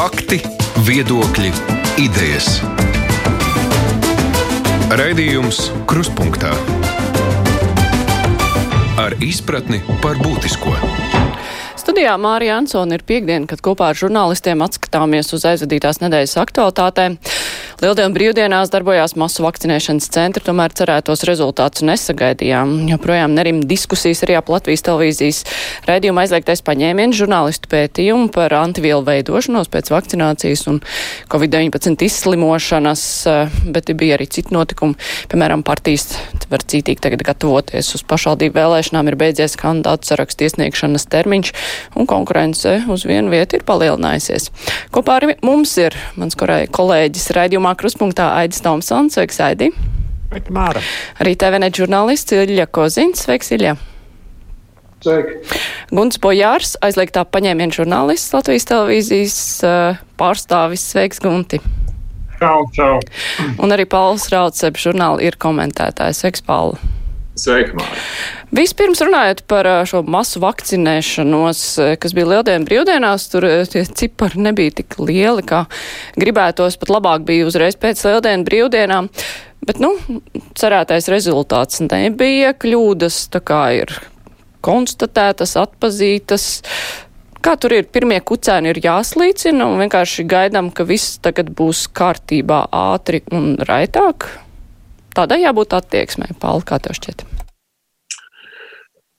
Fakti, viedokļi, idejas. Raidījums Kruspunkta ar izpratni par būtisko. Studijā Mārija Ansona ir piekdiena, kad kopā ar žurnālistiem atskatāmies uz aizvadītās nedēļas aktualitātēm. Lieldienu brīvdienās darbojās masu vakcinēšanas centri, tomēr cerētos rezultātus nesagaidījām. Joprojām nerim diskusijas arī ap Latvijas televīzijas raidījuma aizliegtais paņēmienu žurnālistu pētījumu par antivielu veidošanos pēc vakcinācijas un Covid-19 izslimošanas, bet bija arī citi notikumi. Piemēram, partijas var cītīgi tagad gatavoties uz pašvaldību vēlēšanām, ir beidzies kandidātu sarakstu iesniegšanas termiņš un konkurence uz vienu vietu ir palielinājusies. Kopā ar mums ir mans kolēģis raidījumā raidījumā Kruspunktā Aidis Tomsons. Sveiks, Aidi! Sveiki, Māra! Arī TVNet žurnālists Ilja Kozins. Sveiks, Ilja! Sveiki. Guns Bojārs, aizliegtā paņēmiena žurnālists Latvijas televīzijas pārstāvis. Sveiks, Gunti! Čau, čau! Un arī Pauls Raucep žurnāli ir komentētājs. Sveiks, Paula! Sveiki, Māra! Vispirms runājot par šo masu vakcinēšanos, kas bija lieldienu brīvdienās, tur tie cipari nebija tik lieli, kā gribētos, pat labāk bija uzreiz pēc lieldienu brīvdienām. Bet, nu, cerētais rezultāts nebija, kļūdas tā kā ir konstatētas, atpazītas. Kā tur ir? Pirmie kucēni ir jāslīcina un vienkārši gaidām, ka viss tagad būs kārtībā ātri un raitāk. Tādai jābūt attieksmei, Pāli, kā tev šķiet?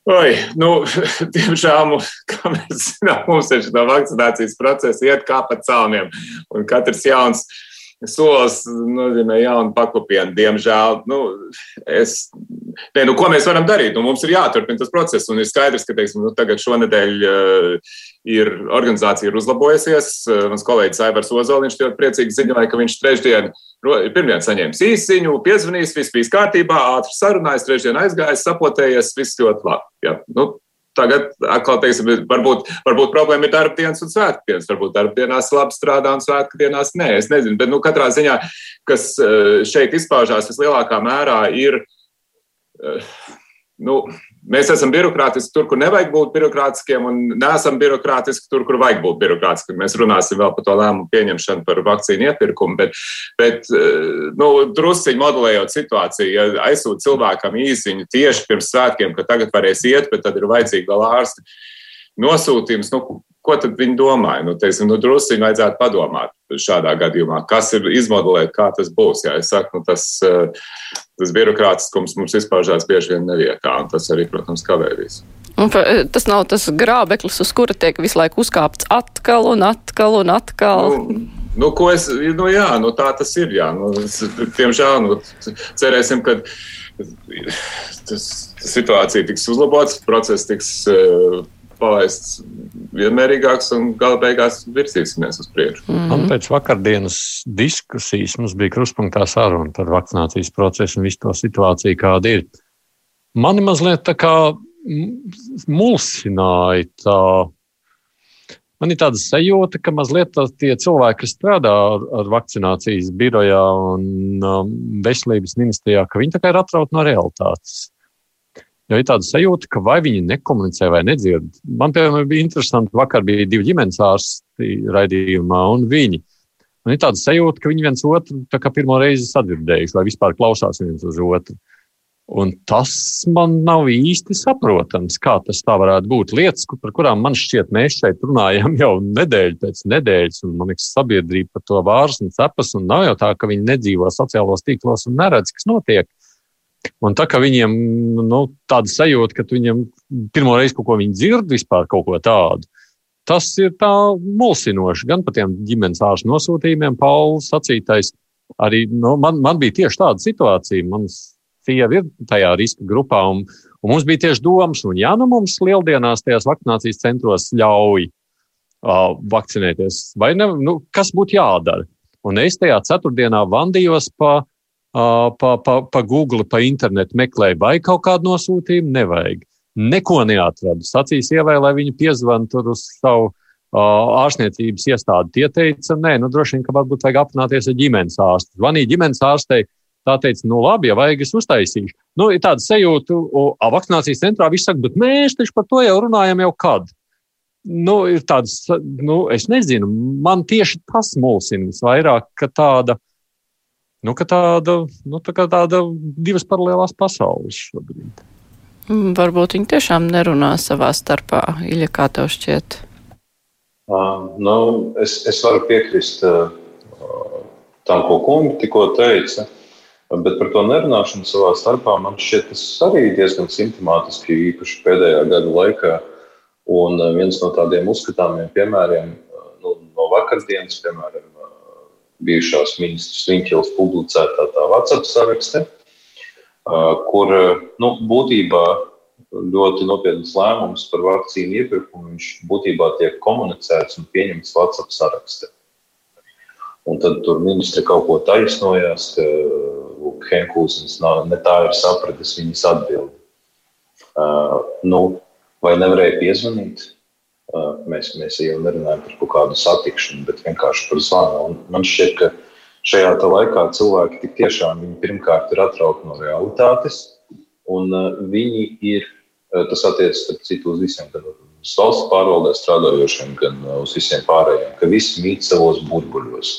Oi, nu, diemžēl, mums, mēs zinām, mums ir šī vakcinācijas procesa iet kā pa celniem. Un katrs jauns solis nozīmē jaunu paklupienu. Diemžēl, nu, es, ne, nu, ko mēs varam darīt? Nu, mums ir jāturpina tas process. Un ir skaidrs, ka teiksim, nu, tagad šonadēļ uh, ir organizācija ir uzlabojusies. Uh, mans kolēģis Aivars Ozoliņš ļoti priecīgi ziņoja, ka viņš trešdien Pirmdien saņēmis īsiņu, piezvanījis, viss bija kārtībā, ātri sarunājis, trešdien aizgājis, sapotējies, viss ļoti labi. Ja. Nu, tagad, atkal, teiksim, varbūt, varbūt problēma ir darba dienas un svētdienas. Varbūt darba dienās labi strādā un svētku dienās nē. Es nezinu, bet nu, katrā ziņā, kas eh, šeit izpaužās vislielākā mērā, ir. Uh, nu, Mēs esam birokrātiski tur, kur nevajag būt birokrātiskiem, un neesam birokrātiski tur, kur vajag būt birokrātiskiem. Mēs runāsim vēl par to lēmumu pieņemšanu par vakcīnu iepirkumu, bet, bet eh, nu, drusciņi modelējot situāciju, ja aizsūt cilvēkam īsiņu tieši pirms svētkiem, ka tagad varēs iet, bet tad ir vajadzīgi vēl ārsti nosūtījums. Nu, Ko tad viņi domāja? Nu, teiksim, nu, druskuļi vajadzētu padomāt šādā gadījumā, kas ir izmodelēt, kā tas būs. Jā, es saku, nu, tas, eh, tas birokrātiskums mums izpaužās bieži vien nevietā, un tas arī, protams, kavē visu. Un, eh, tas nav tas grābeklis, uz kura tiek visu laiku uzkāpts atkal un atkal un atkal. Nu, nu, ko es, nu, jā, nu, tā tas ir. Jā, nu, tiemžēl, nu, cerēsim, ka tas, situācija tiks uzlabots, process tiks. Uh, palaists vienmērīgāks un gala beigās virsīsimies uz priekšu. Mm -hmm. Pēc vakardienas diskusijas mums bija kruspunktā saruna par vakcinācijas procesu un visu to situāciju, kāda ir. Mani mazliet tā kā mulsināja tā. Man ir tāda sajūta, ka mazliet tie cilvēki, kas strādā ar, ar vakcinācijas birojā un um, veselības ministrijā, ka viņi tā kā ir atrauti no realitātes. Jo ir tāda sajūta, ka vai viņi nekomunicē vai nedzird. Man, piemēram, bija interesanti, vakar bija divi ģimenes ārsti raidījumā, un viņi. Man ir tāda sajūta, ka viņi viens otru pirmo reizi sadzirdējuši, vai vispār klausās viens uz otru. Un tas man nav īsti saprotams, kā tas tā varētu būt. Lietas, par kurām man šķiet, mēs šeit runājam jau nedēļu pēc nedēļas, un man liekas, sabiedrība par to vārs un cepas, un nav jau tā, ka viņi nedzīvo sociālos tīklos un neredz, kas notiek. Un tā kā viņiem nu, tāda sajūta, ka viņiem pirmo reizi kaut ko dzird, vispār kaut ko tādu, tas ir tā mulsinoši. Gan par tiem ģimenes ārstu nosūtījumiem, Pauls sacītais. Arī nu, man, man bija tieši tāda situācija. Mans sieva ir tajā riska grupā, un, un mums bija tieši domas, un ja nu mums lieldienās tajās vakcinācijas centros ļauj uh, vakcinēties, vai ne, nu, kas būtu jādara? Un es tajā ceturtdienā vandījos pa pa, pa, pa Google, pa internetu meklēju, vai kaut kādu nosūtījumu nevajag. Neko neatradu. Sacīs ievai, lai viņi piezvan tur uz savu ārstniecības iestādi. Tie teica, nē, nu droši vien, ka varbūt vajag aprunāties ar ģimenes ārstu. Zvanīja ģimenes ārstei, tā teica, nu labi, ja vajag, es uztaisīšu. Nu, ir tāda sajūta, ka vakcinācijas centrā viss saka, bet mēs taču par to jau runājam jau kad. nu, ir tāds, nu, es nezinu, man tieši tas mulsina visvairāk, ka tāda, nu, tāda, nu, tā tāda divas paralēlās pasaules šobrīd. Mm, varbūt viņi tiešām nerunā savā starpā, Iļa, kā tev šķiet? Uh, nu, es, es varu piekrist uh, tam, ko kungi tikko teica. Bet par to nerunāšanu savā starpā man šķiet, tas arī diezgan simptomātiski, īpaši pēdējā gada laikā. Un viens no tādiem uzskatāmiem piemēriem nu, no vakardienas, piemēram, bijušās ministrs Viņķils publicētā tā WhatsApp sarakste, kur nu, būtībā ļoti nopietnas lēmumus par vakcīnu iepirkumu viņš būtībā tiek komunicēts un pieņemts WhatsApp sarakstā. Un tad tur ministri kaut ko taisnojās, ka Henkūsens ne tā ir sapratis viņas atbildi. Uh, nu, vai nevarēja piezvanīt? Mēs, mēs jau nerunājam par kaut kādu satikšanu, bet vienkārši par zvanu. Man šķiet, ka šajā laikā cilvēki tik tiešām pirmkārt ir atrauti no realitātes, un viņi ir, tas attiecas starp citu uz visiem, gan uz valsts pārvaldē strādājošiem, gan uz visiem pārējiem, ka visi mīt savos burbuļos.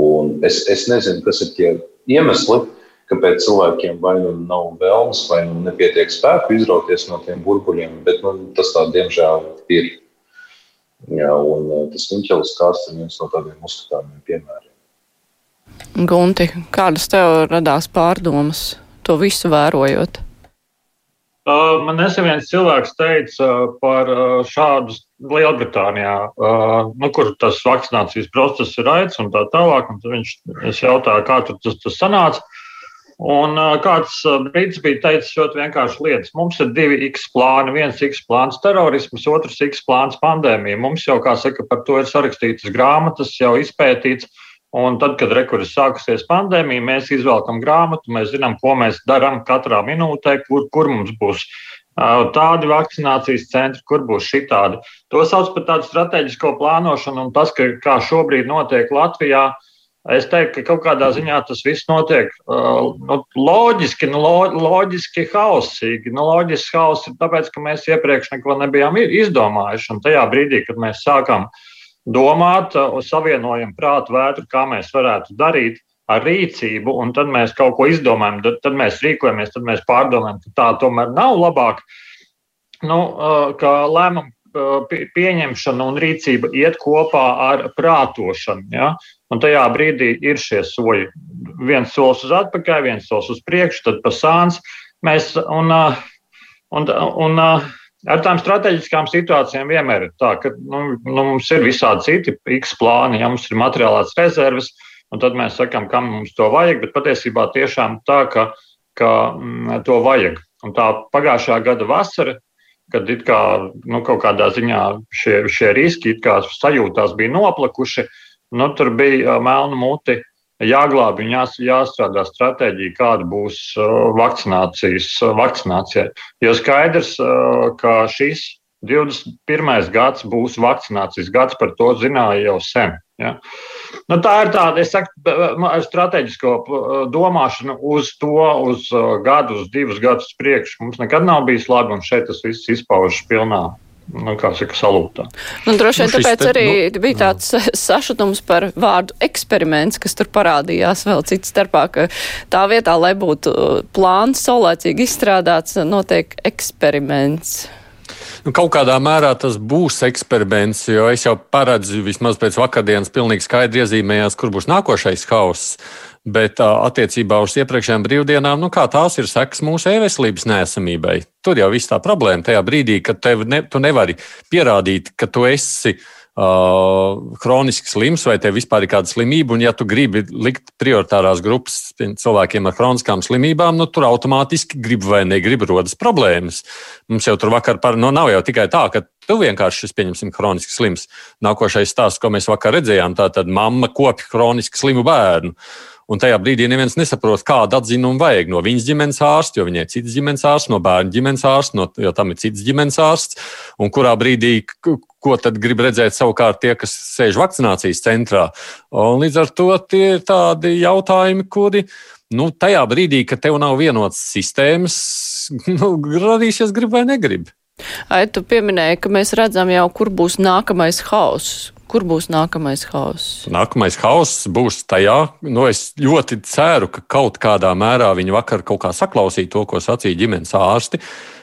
Un es, es nezinu, kas ir tie iemesli, kāpēc cilvēkiem vai nu nav vēlmes, vai nu nepietiek spēku izrauties no tiem burbuļiem, bet nu, tas tā diemžēl ir. Jā, un uh, tas Viņķels stāsts ir viens no tādiem uzskatāmiem piemēriem. Gunti, kādas tev radās pārdomas, to visu vērojot? Man nesen viens cilvēks teica par šādu Lielbritānijā, nu, kur tas vakcinācijas process ir raids un tā tālāk. Un viņš jautāja, kā tur tas, tas sanāca. Un kāds brīdis bija teicis ļoti vienkārši lietas. Mums ir divi X plāni. Viens X plāns terorisms, otrs X plāns pandēmija. Mums jau, kā saka, par to ir sarakstītas grāmatas, jau izpētīts. Un tad, kad rekuris sākusies pandēmija, mēs izvelkam grāmatu, mēs zinām, ko mēs darām katrā minūtē, kur, kur mums būs tādi vakcinācijas centri, kur būs šitādi. To sauc par tādu strateģisko plānošanu, un tas, ka, kā šobrīd notiek Latvijā, uh, Es teiktu, ka kaut kādā ziņā tas viss notiek uh, nu, loģiski, nu, lo, loģiski hausīgi. Nu, loģiski hauss ir tāpēc, ka mēs iepriekš neko nebijām izdomājuši. Un tajā brīdī, kad mēs sākam domāt, uh, savienojam prātu vētru, kā mēs varētu darīt ar rīcību, un tad mēs kaut ko izdomājam, tad mēs rīkojamies, tad mēs pārdomājam, ka tā tomēr nav labāk. Nu, uh, ka lēmumu pieņemšana un rīcība iet kopā ar prātošanu. Ja? Un tajā brīdī ir šie soļi. Viens solis uz atpakaļ, viens solis uz priekšu, tad pa sāns. Mēs, un, un, un, ar tām strateģiskām situācijām vienmēr ir tā, ka nu, nu, mums ir visādi citi X plāni, ja mums ir materiālās rezerves, un tad mēs sakām, kam mums to vajag, bet patiesībā tiešām tā, ka, ka m, to vajag. Un tā pagājušā gada vasara, kad kā nu, kaut kādā ziņā šie, šie riski sajūtās bija noplakuši, uh, nu, tur bija melna muti. Jāglābj jās, jāstrādā stratēģija, kāda būs vakcinācijas, vakcinācija. Jo skaidrs, ka šis 21. gads būs vakcinācijas gads, par to zināja jau sen. Ja? Nu, tā ir tāda, ar strateģisko domāšanu uz to, uz gadu, uz divus gadus priekšu. Mums nekad nav bijis labi, un šeit tas viss izpaužas pilnā nu, kā saka, salūtā. Nu, droši vien nu, tāpēc te, arī nu, bija tāds jā. sašutums par vārdu eksperiments, kas tur parādījās vēl cits starpā, ka tā vietā, lai būtu plāns saulēcīgi izstrādāts, notiek eksperiments. Nu, kaut kādā mērā tas būs eksperiments, jo es jau paredzu, vismaz pēc vakardienas, pilnīgi skaidri iezīmējās, kur būs nākošais hauss. Bet attiecībā uz iepriekšējām brīvdienām, nu, kā tās ir sekas mūsu e-veselības nēsamībai. Tur jau viss tā problēma tajā brīdī, kad ne, tu nevari pierādīt, ka tu esi uh, kroniski slims vai tev vispār ir kāda slimība. Un, ja tu gribi likt prioritārās grupas cilvēkiem ar kroniskām slimībām, nu, tur automātiski gribi vai negribi rodas problēmas. Mums jau tur vakar par, nu, nav jau tikai tā, ka tu vienkārši esi, pieņemsim, kroniski slims. Nākošais stāsts, ko mēs vakar redzējām, tā tad mamma kopja kroniski slimu bērnu. Un tajā brīdī neviens nesaprot, kādu atzinumu vajag no viņas ģimenes ārsta, jo viņai ir cits ģimenes ārsts, no bērna ģimenes ārsta, no, jo tam ir cits ģimenes ārsts. Un kurā brīdī, ko tad grib redzēt savukārt tie, kas sēž vakcinācijas centrā. Un līdz ar to tie ir tādi jautājumi, kuri nu, tajā brīdī, kad tev nav vienotas sistēmas, nu, radīsies grib vai negrib. Ai, tu pieminēji, ka mēs redzam jau, kur būs nākamais hauss. Kur būs nākamais hauss? Nākamais hauss būs tajā, nu, es ļoti ceru, ka kaut kādā mērā viņi vakar kaut kā saklausīja to, ko sacīja ģimenes ārsti.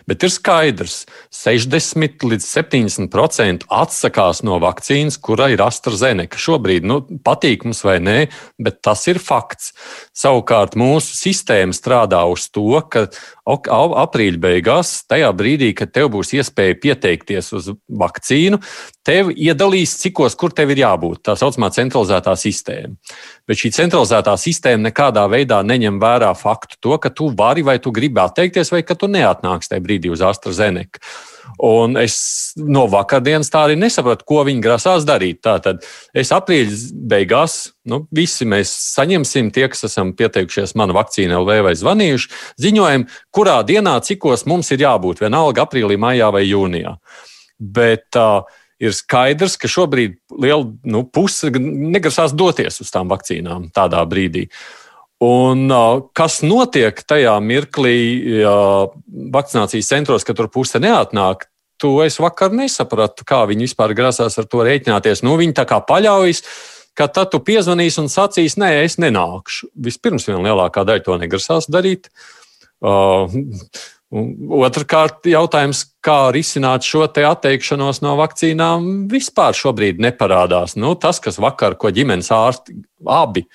Bet ir skaidrs, ka 60 līdz 70% atsakās no vakcīnas, kura ir AstraZeneca. Šobrīd nu, patīk mums vai nē, bet tas ir fakts. Savukārt mūsu sistēma strādā uz to, ka aprīļa beigās, tajā brīdī, kad tev būs iespēja pieteikties uz vakcīnu, tev iedalīs, cikos, kur tev ir jābūt. Tā saucamā centralizētā sistēma. Bet šī centralizētā sistēma nekādā veidā neņem vērā faktu to, ka tu vari vai tu gribi atteikties, vai ka tu neatnāksi tajā brīdī uz AstraZeneca. Un es no vakardienas tā arī nesapratu, ko viņi grasās darīt. Tātad es aprīļa beigās, nu, visi mēs saņemsim, tie, kas esam pieteikušies manu vakcīnu LV vai zvanījuši, ziņojumu, kurā dienā, cikos mums ir jābūt, vienalga aprīlī, maijā vai jūnijā. Bet uh, ir skaidrs, ka šobrīd liela nu, puse negrasās doties uz tām vakcīnām tādā brīdī. Un, kas notiek tajā mirklī, ja vakcinācijas centros, ka tur puse neatnāk? To es vakar nesapratu, kā viņi vispār grasās ar to rēķināties. Nu, viņi tā kā paļaujas, ka tad tu piezvanīsi un sacīsi, nē, es nenākšu. Vispirms, viena lielākā daļa to negrasās darīt. Uh, Otrakārt, jautājums, kā risināt šo atteikšanos no vakcīnām, vispār šobrīd neparādās. Nu, tas, kas vakar, ko ģimenes ārsti abi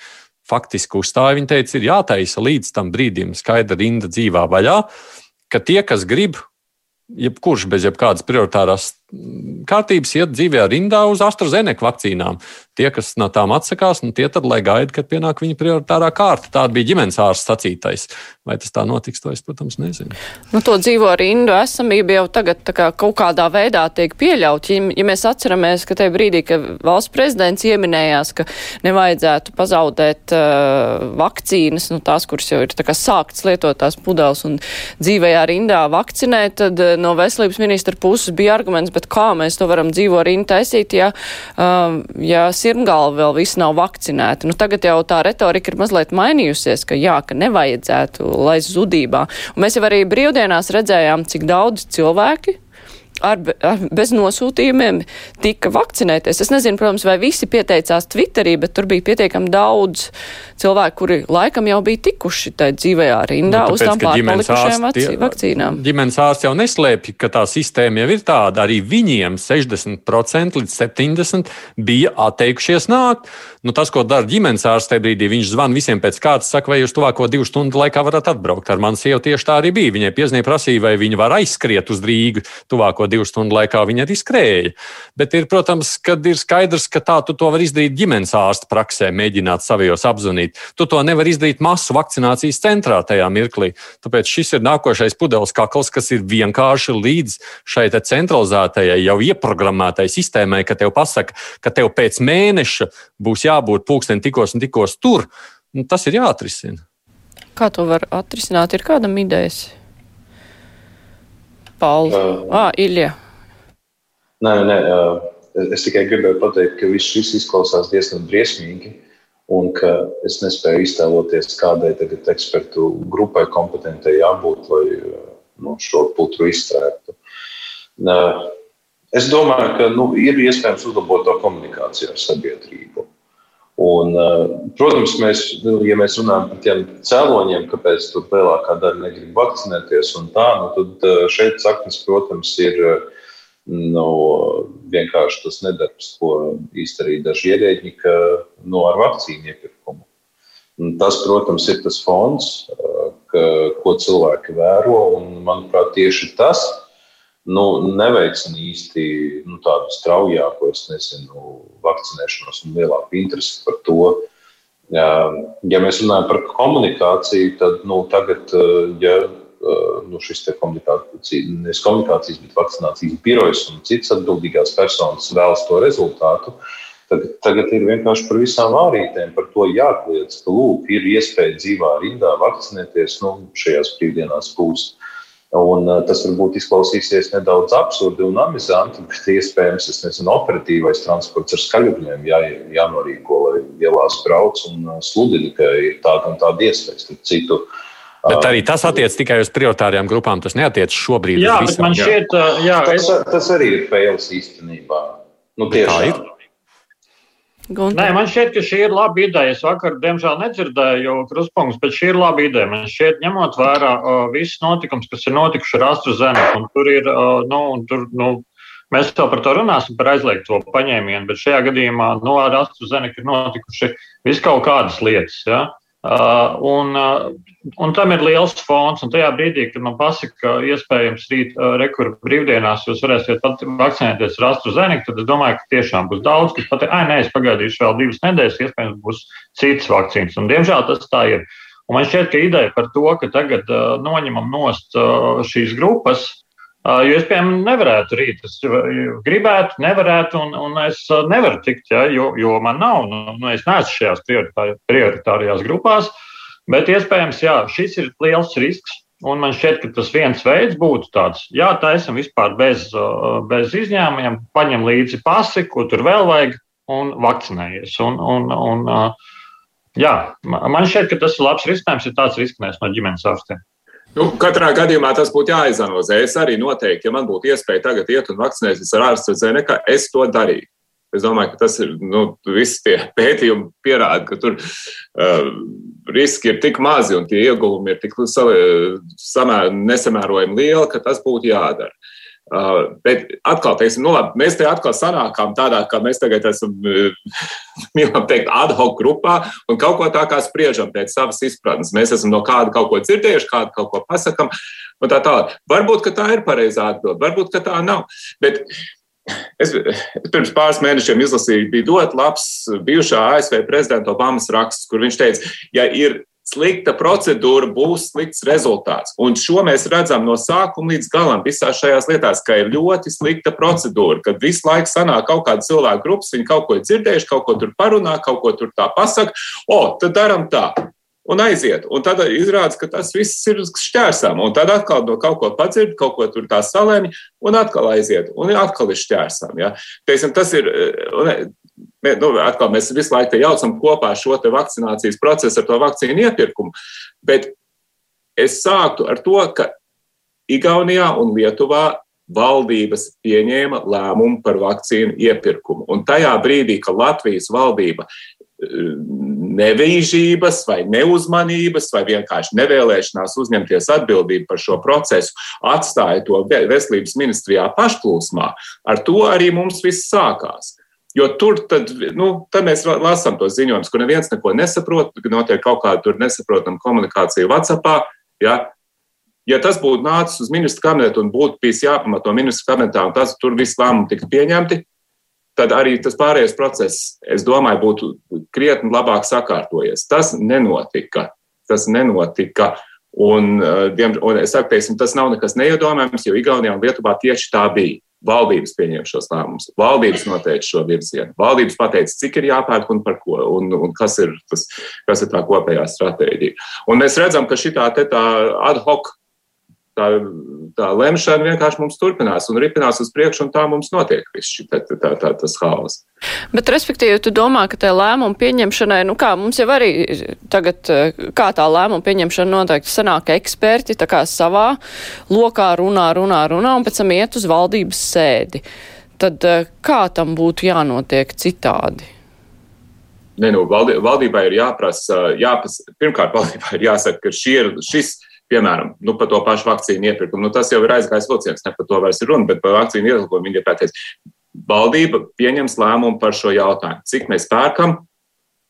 faktiski uzstāja. Viņa teica, ir jātaisa līdz tam brīdim skaidra rinda dzīvā vaļā, ka tie, kas grib, jebkurš bez jebkādas prioritārās kārtības iet dzīvē rindā uz AstraZeneca vakcīnām. Tie, kas no tām atsakās, nu, tie tad lai gaida, kad pienāk viņa prioritārā kārta. Tāda bija ģimenes ārsts sacītais. Vai tas tā notiks, to es, protams, nezinu. Nu, to dzīvo rindu esamība jau tagad kā kaut kādā veidā tiek pieļaut. Ja, ja mēs atceramies, ka tajā brīdī, kad valsts prezidents ieminējās, ka nevajadzētu pazaudēt uh, vakcīnas, nu, tās, kuras jau ir sāktas lietot tās pudeles un dzīvējā rindā vakcinēt, tad uh, no veselības ministra puses bija arguments, bet kā mēs to varam dzīvo rindu taisīt, ja, um, ja sirmgalva vēl viss nav vakcinēta. Nu, tagad jau tā retorika ir mazliet mainījusies, ka jā, ka nevajadzētu laist zudībā. Un mēs jau arī brīvdienās redzējām, cik daudz cilvēki ar, ar, bez nosūtījumiem tika vakcinēties. Es nezinu, protams, vai visi pieteicās Twitterī, bet tur bija pietiekami daudz cilvēku, kuri laikam jau bija tikuši tajā dzīvējā rindā nu, tāpēc, uz tām pārpalikušajām vakcīnām. Ģimenes ārsts jau neslēpj, ka tā sistēma jau ir tāda. Arī viņiem 60% līdz 70% bija atteikušies nākt. Nu, tas, ko dara ģimenes ārsts tajā brīdī, viņš zvana visiem pēc kārtas, saka, vai jūs tuvāko divu stundu laikā varat atbraukt. Ar mani sievu tieši tā arī bija. Viņai piezīmē prasīja, vai viņa var aizskriet uz Rīgu tuvāko divu stundu laikā viņa arī skrēja. Bet, ir, protams, kad ir skaidrs, ka tā tu to vari izdarīt ģimenes ārsta praksē, mēģināt savijos apzvanīt. Tu to nevari izdarīt masu vakcinācijas centrā tajā mirklī. Tāpēc šis ir nākošais pudeles kakls, kas ir vienkārši līdz šai centralizētajai, jau ieprogrammētai sistēmai, ka tev pasaka, ka tev pēc mēneša būs jābūt pulksten tikos un tikos tur. Nu, tas ir jāatrisina. Kā to var atrisināt? Ir kādam idejas? Pauli. Uh, ah, Ilja. Nē, nē, uh, es tikai gribēju pateikt, ka viss šis izklausās diezgan briesmīgi. Un ka es nespēju iztēloties, kādai tagad ekspertu grupai kompetentai jābūt, lai nu, šo putru izstrādātu. Uh, es domāju, ka nu, ir iespējams uzlabot to komunikāciju ar sabiedrību. Un, eh, protams, mēs, nu, ja mēs runājam par tiem cēloņiem, kāpēc lielākā daļa negrib vakcinēties, tā, nu, tad eh, šeit saknes, protams, ir eh, nu, vienkārši tas nedarbs, ko izdarīja daži ierēģi nu, ar vakcīnu iepirkumu. Un tas, protams, ir tas fons, ka, ko cilvēki vēro, un manuprāt, tieši tas ir nu, neveicina īsti nu, tādu straujāku, es nezinu, vakcinēšanos un lielāku interesi par to. Ja mēs runājam par komunikāciju, tad nu, tagad, ja nu, šis komunikācijas, nevis komunikācijas, bet vakcinācijas birojas un citas atbildīgās personas vēlas to rezultātu, tad tagad ir vienkārši par visām vārītēm par to jākliedz, ka lūk, ir iespēja dzīvā rindā vakcinēties, nu, šajās brīvdienās būs. Un, uh, tas varbūt izklausīsies nedaudz absurdi un amizanti, bet iespējams tas nezinu, operatīvais transports ar skaļumiem jā, jānorīko, lai ielās brauc un uh, sludina, ka ir tāda un tāda iespēja. Citu, Bet arī tas attiec tikai uz prioritārajām grupām. Tas neatiec šobrīd jā, uz visām. Man šķiet, jā, tas, es... tas arī ir fails īstenībā. Nu, tā ir. Gunter. Nē, man šķiet, ka šī ir laba ideja. Es vakar, diemžēl, nedzirdēju kruspunktus, bet šī ir laba ideja. Man šķiet, ņemot vērā uh, visus notikumus, kas ir notikuši ar AstraZeneca, un tur ir, uh, nu, tur, nu, mēs vēl par to runāsim, par aizliegto paņēmienu, bet šajā gadījumā, nu, ar AstraZeneca ir notikuši vis kaut kādas lietas. Ja? Uh, un, uh, un tam ir liels fons. Tajā brīdī, kad man pasaka, ka iespējams rīt uh, rekurbi brīvdienās jūs varēsiet vakcinēties ar AstraZeneca, tad es domāju, ka tiešām būs daudz, kas pateiks, ah, nē, es pagaidīšu vēl divas nedēļas, iespējams būs citas vakcīnas. Un, diemžēl tas tā ir. Un man šķiet, ka ideja par to, ka tagad uh, noņemam nost uh, šīs grupas, Jo es, piemēram, nevarētu rīt. Es gribētu, nevarētu, un, un es nevaru tikt, ja, jo, jo man nav. Nu, nu, es neesmu šajās prioritārajās grupās, bet iespējams, jā, šis ir liels risks. Un man šķiet, ka tas viens veids būtu tāds, jā, taisam vispār bez, bez izņēmumiem, paņem līdzi pasi, ko tur vēl vajag, un vakcinējies. Un, un, un, jā, man šķiet, ka tas ir labs risinājums, ja tāds risinājums no ģimenes ārstiem. Nu, katrā gadījumā tas būtu jāizanalizē. Es arī noteikti, ja man būtu iespēja tagad iet un vakcinēties ar AstraZeneca, es to darītu. Es domāju, ka tas ir, nu, visi tie pētījumi pierāda, ka tur uh, riski ir tik mazi un tie ieguvumi ir tik samē, nesamērojami lieli, ka tas būtu jādara. Uh, bet atkal, teiksim, nu labi, mēs te atkal sanākām tādā, kā mēs tagad esam, mīlam teikt, ad hoc grupā un kaut ko tā kā spriežam pēc savas izpratnes. Mēs esam no kāda kaut ko dzirdējuši, kādu kaut ko pasakam un tā tālāk. Varbūt, ka tā ir pareizā atbilde, varbūt, ka tā nav. Bet es pirms pāris mēnešiem izlasīju, bija ļoti labs bijušā ASV prezidenta Obamas raksts, kur viņš teica, ja ir slikta procedūra būs slikts rezultāts. Un šo mēs redzam no sākuma līdz galam visās šajās lietās, ka ir ļoti slikta procedūra, kad visu laiku sanāk kaut kāda cilvēka grupas, viņi kaut ko ir dzirdējuši, kaut ko tur parunā, kaut ko tur tā pasaka, o, tad daram tā. Un aiziet. Un tad izrādās, ka tas viss ir šķērsām. Un tad atkal no kaut ko padzird, kaut ko tur tā salēmi, un atkal aiziet. Un atkal ir šķērsām. Ja? Teiksim, tas ir, nu, atkal mēs visu laiku jaucam kopā šo vakcinācijas procesu ar to vakcīnu iepirkumu. Bet es sāktu ar to, ka Igaunijā un Lietuvā valdības pieņēma lēmumu par vakcīnu iepirkumu. Un tajā brīdī, kad Latvijas valdība eh, nevīžības vai neuzmanības vai vienkārši nevēlēšanās uzņemties atbildību par šo procesu atstāja to veselības ministrijā pašplūsmā, ar to arī mums viss sākās. Jo tur tad, nu, tad mēs lasām tos ziņojumus, kur neviens neko nesaprot, ka notiek kaut kāda nesaprotama komunikācija WhatsApp. Ja? ja tas būtu nācis uz ministru kabinetu un būtu bijis jāpamato ministru kabinetā, un tas tur viss lēmumi tiktu pieņemti, tad arī tas pārējais process, es domāju, būtu krietni labāk sakārtojies. Tas nenotika. Tas nenotika. Un, uh, un es saku, teiksim, tas nav nekas neiedomājams, jo Igaunijā un Lietuvā tieši tā bija. Valdības pieņem šos lēmumus, valdības noteica šo virzienu, valdības pateica, cik ir jāpērk un par ko, un, un kas, ir tas, kas ir tā kopējā stratēģija. Un mēs redzam, ka šī tā, ad hoc tā, tā lemšana vienkārši mums turpinās un ripinās uz priekšu, un tā mums notiek viss šī tā, tā, tā, tas haoss. Bet, respektīvi, tu domā, ka tā lēmuma pieņemšanai, nu kā mums jau arī tagad, kā tā lēmuma pieņemšana noteikti sanāk eksperti, tā kā savā lokā runā, runā, runā, un pēc tam iet uz valdības sēdi. Tad kā tam būtu jānotiek citādi? Ne, nu, valdībai ir jāprasa, jāprasa, pirmkārt, valdībai ir jāsaka, ka ir, šis piemēram, nu, par to pašu vakcīnu iepirkumu. Nu, tas jau ir aizgājis vilciens, ne par to vairs ir runa, bet par vakcīnu iepirkumu viņi ir pateicis. Valdība pieņems lēmumu par šo jautājumu, cik mēs pērkam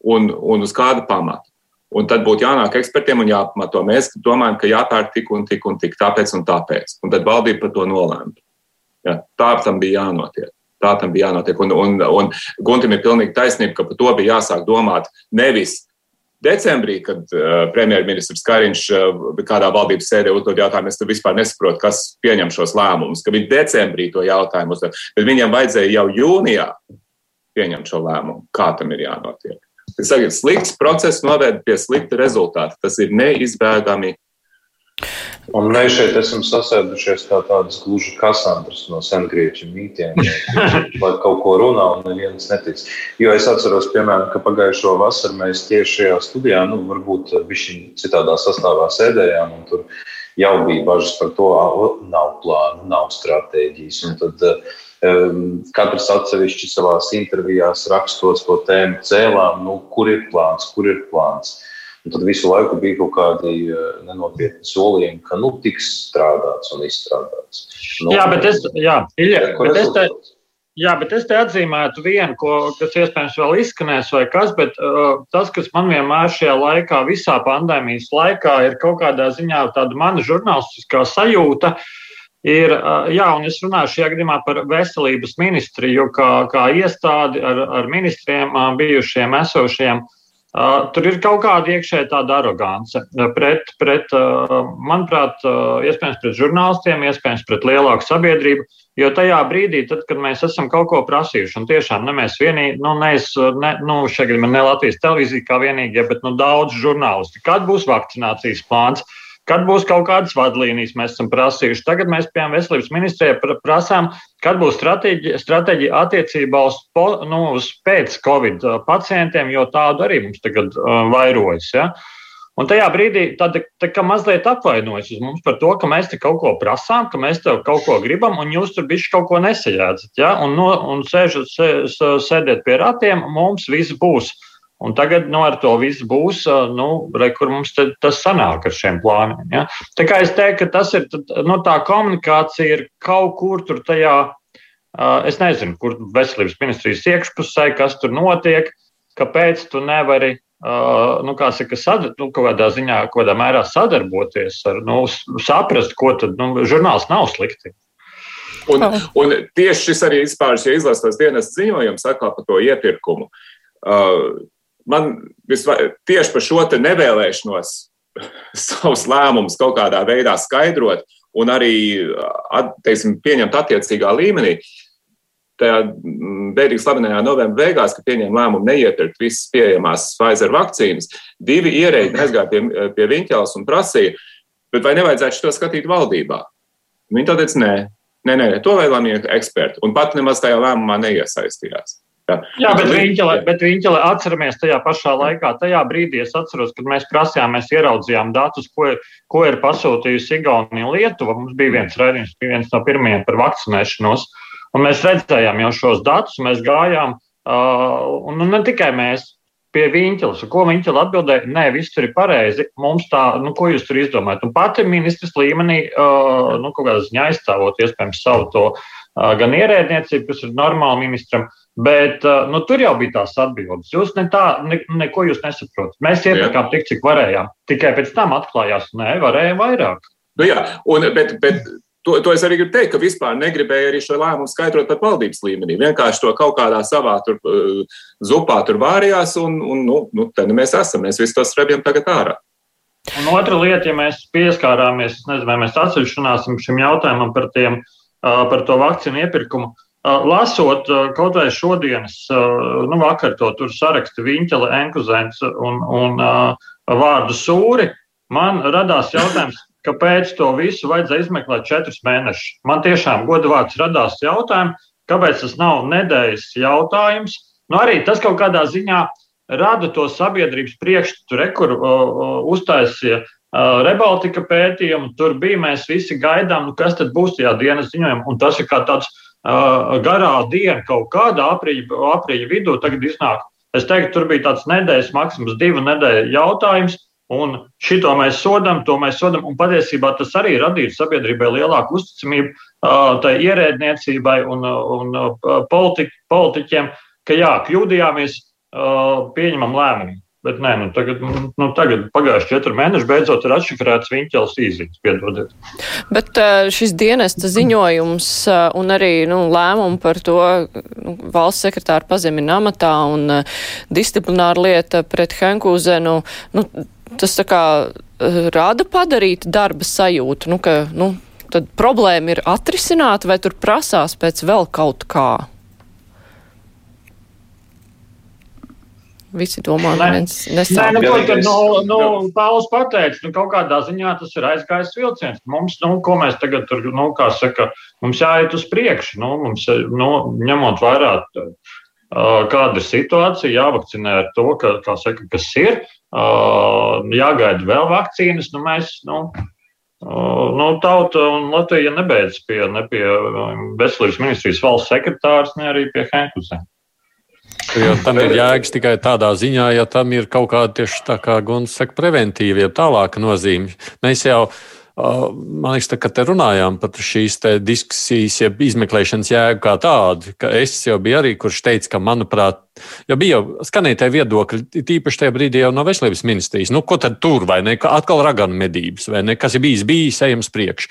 un, un uz kāda pamata. Un tad būtu jānāk ekspertiem un jāpamato. Mēs domājam, ka jāpērk tik un tik un tik, tāpēc un tāpēc. Un tad valdība par to nolēma. Ja, tā tam bija jānotiek. Tā tam bija jānotiek. Un, un, un Guntim ir pilnīgi taisnība, ka par to bija jāsāk domāt nevis Decembrī, kad uh, premjerministrs Kariņš uh, kādā valdības sēdē uzdod jautājumu, es vispār nesaprotu, kas pieņem šos lēmumus, ka viņi decembrī to jautājumu uzdod, bet viņam vajadzēja jau jūnijā pieņemt šo lēmumu, kā tam ir jānotiek. Es saku, slikts process noved pie slikta rezultāta. Tas ir neizbēgami Un mēs šeit esam sasēdušies kā tādas gluži kasandras no sengrieķu mītiem, lai kaut ko runā un neviens netic. Jo es atceros, piemēram, ka pagājušo vasaru mēs tieši šajā studijā, nu, varbūt bišķi citādā sastāvā sēdējām, un tur jau bija bažas par to, nav plānu, nav stratēģijas. Un tad um, katrs atsevišķi savās intervijās rakstos to tēmu cēlām, nu, kur ir plāns, kur ir plāns. Un tad visu laiku bija kaut kādi eh, nenopietni solījumi, ka nu tiks strādāts un izstrādāts. Nu, jā, bet es, jā, Ilja, bet es te, jā, bet es te atzīmētu vienu, ko, kas iespējams vēl izskanēs vai kas, bet uh, tas, kas man vienmēr šajā laikā, visā pandēmijas laikā, ir kaut kādā ziņā tāda mana žurnālistiskā sajūta. Ir, uh, jā, un es runāju šajā gadījumā par veselības ministriju, kā, kā iestādi ar, ar ministriem bijušiem, esošiem. Uh, tur ir kaut kāda iekšēja tāda arogance pret, pret manuprāt, iespējams pret žurnālistiem, iespējams pret lielāku sabiedrību. Jo tajā brīdī, tad, kad mēs esam kaut ko prasījuši, un tiešām ne mēs vienīgi, nu, nees, ne, nu, šeit ir ne Latvijas televīzija kā vienīgie, bet nu, daudz žurnālisti. Kad būs vakcinācijas plāns? Uh, Kad būs kaut kādas vadlīnijas, mēs esam prasījuši. Tagad mēs, piemēram, veselības ministrijai prasām, kad būs stratēģija, stratēģija attiecībā uz, nu, uz pēc Covid uh, pacientiem, jo tādu arī mums tagad uh, vairojas. Ja? Un tajā brīdī tāda tā, tā mazliet apvainojas uz mums par to, ka mēs te kaut ko prasām, ka mēs tev kaut ko gribam, un jūs tur bišķi kaut ko nesajādzat. Ja? Un, no, un sēžat, sēdēt pie ratiem, mums viss būs. Uh, Un tagad nu, ar to viss būs, nu, re, kur mums te, tas sanāk ar šiem plāniem. Ja? Tā kā es teiktu, ka tas ir, nu, tā komunikācija ir kaut kur tur tajā, es nezinu, kur veselības ministrijas iekšpusē, kas tur notiek, kāpēc tu nevari, nu, kā saka, sad, nu, kaut kādā ziņā, kaut kādā mērā sadarboties ar, nu, saprast, ko tad, nu, žurnāls nav slikti. Un, un tieši šis arī izpārs, ja izlasās dienas ziņojums, saka par to iepirkumu. Uh, man visva, tieši par šo nevēlēšanos savus lēmumus kaut kādā veidā skaidrot un arī teiksim, pieņemt attiecīgā līmenī. Tajā mm, bēdīgi slavenajā novembra beigās, kad pieņēma lēmumu neiepirkt visas pieejamās Pfizer vakcīnas, divi ierēģi aizgāja pie, pie Viņķels un prasīja, bet vai nevajadzētu to skatīt valdībā? Viņi teica, nē, nē, nē, to vēl lēmīja eksperti, un pat nemaz tajā lēmumā neiesaistījās. Jā, jā bet, Viņķele, bet Viņķele atceramies tajā pašā laikā, tajā brīdī es atceros, kad mēs prasījām, mēs ieraudzījām datus, ko, ko ir pasūtījusi Igaunija un Lietuva. Mums bija viens raidījums, bija viens no pirmajiem par vakcinēšanos, un mēs redzējām jau šos datus, mēs gājām, uh, un ne tikai mēs, pie Viņķeles. Ko Viņķele atbildēja? Nē, viss tur ir pareizi. Mums tā, nu, ko jūs tur izdomājat? Un pati ministrs līmenī, uh, nu, kaut kādā ziņā aizstāvot, iespējams, savu to uh, gan ierēdniecību, kas ir normāli ministram, Bet nu, tur jau bija tās atbildes. Jūs ne tā, ne, neko jūs nesaprotat. Mēs iepirkām tik, cik varējām. Tikai pēc tam atklājās, ka varējām vairāk. Nu, jā, un, bet, bet to, to es arī gribu teikt, ka vispār negribēju arī šo lēmumu skaidrot pat valdības līmenī. Vienkārši to kaut kādā savā tur, uh, zupā tur vārījās, un, un nu, nu, te mēs esam. Mēs visi tos rebjam tagad ārā. Un otra lieta, ja mēs pieskārāmies, nezinu, vai mēs atsevišķināsim šim jautājumam par, tiem, par to vakcīnu iepirkumu. Uh, Lasot kaut vai šodienas, nu, vakar to tur sarakstu Viņķele, Enkuzēns un, un uh, vārdu sūri, man radās jautājums, kāpēc to visu vajadzēja izmeklēt četrus mēnešus. Man tiešām godavārds radās jautājums, kāpēc tas nav nedēļas jautājums. Nu, arī tas kaut kādā ziņā rada to sabiedrības priekšstatu, kur uh, uztaisīja uh, Rebaltika pētījumu. Tur bija mēs visi gaidām, nu, kas tad būs tajā dienas ziņojumā. Un tas ir kā tāds garā diena kaut kādā aprīļa, aprīļa vidū tagad iznāk. Es teiktu, tur bija tāds nedēļas, maksimums divu nedēļu jautājums, un šito mēs sodam, to mēs sodam, un patiesībā tas arī radītu sabiedrībai lielāku uzticamību tai ierēdniecībai un, un politi, politiķiem, ka jā, kļūdījāmies, pieņemam lēmumu. Bet nē, nu tagad, nu, tagad pagājuši četri mēneši, beidzot ir atšifrēts viņķels īziņas, piedodiet. Bet šis dienesta ziņojums un arī nu, lēmumu par to nu, valsts sekretāra pazemina amatā un disciplināra lieta pret Henkūzenu, nu, tas tā kā rada padarīt darba sajūtu, nu, ka, nu, tad problēma ir atrisināta vai tur prasās pēc vēl kaut kā? Visi domā, ka viens nesāp. Nē, nu, ko tad, nu, nu, Pāvils pateica, nu, kaut kādā ziņā tas ir aizgājis vilciens. Mums, nu, ko mēs tagad tur, nu, kā saka, mums jāiet uz priekšu, nu, mums, nu, ņemot vairāk, kāda ir situācija, jāvakcinē ar to, ka, kā saka, kas ir, jāgaida vēl vakcīnas, nu, mēs, nu, Nu, tauta un Latvija nebeidz pie, ne pie veselības ministrijas valsts sekretārs, ne arī pie Henkusē. Jo tam ir jēgas tikai tādā ziņā, ja tam ir kaut kāda tieši tā kā Gunts saka, preventīva, jeb tālāka nozīme. Mēs jau, man liekas, ka te runājām par šīs diskusijas, jeb izmeklēšanas jēgu kā tādu, es jau biju arī, kurš teica, ka, manuprāt, jo bija jau skanētie viedokļi, tīpaši tajā brīdī jau no veselības ministrijas, nu, ko tad tur, vai ne, atkal raganu medības, vai ne, kas ir bijis, bijis, ejams priekš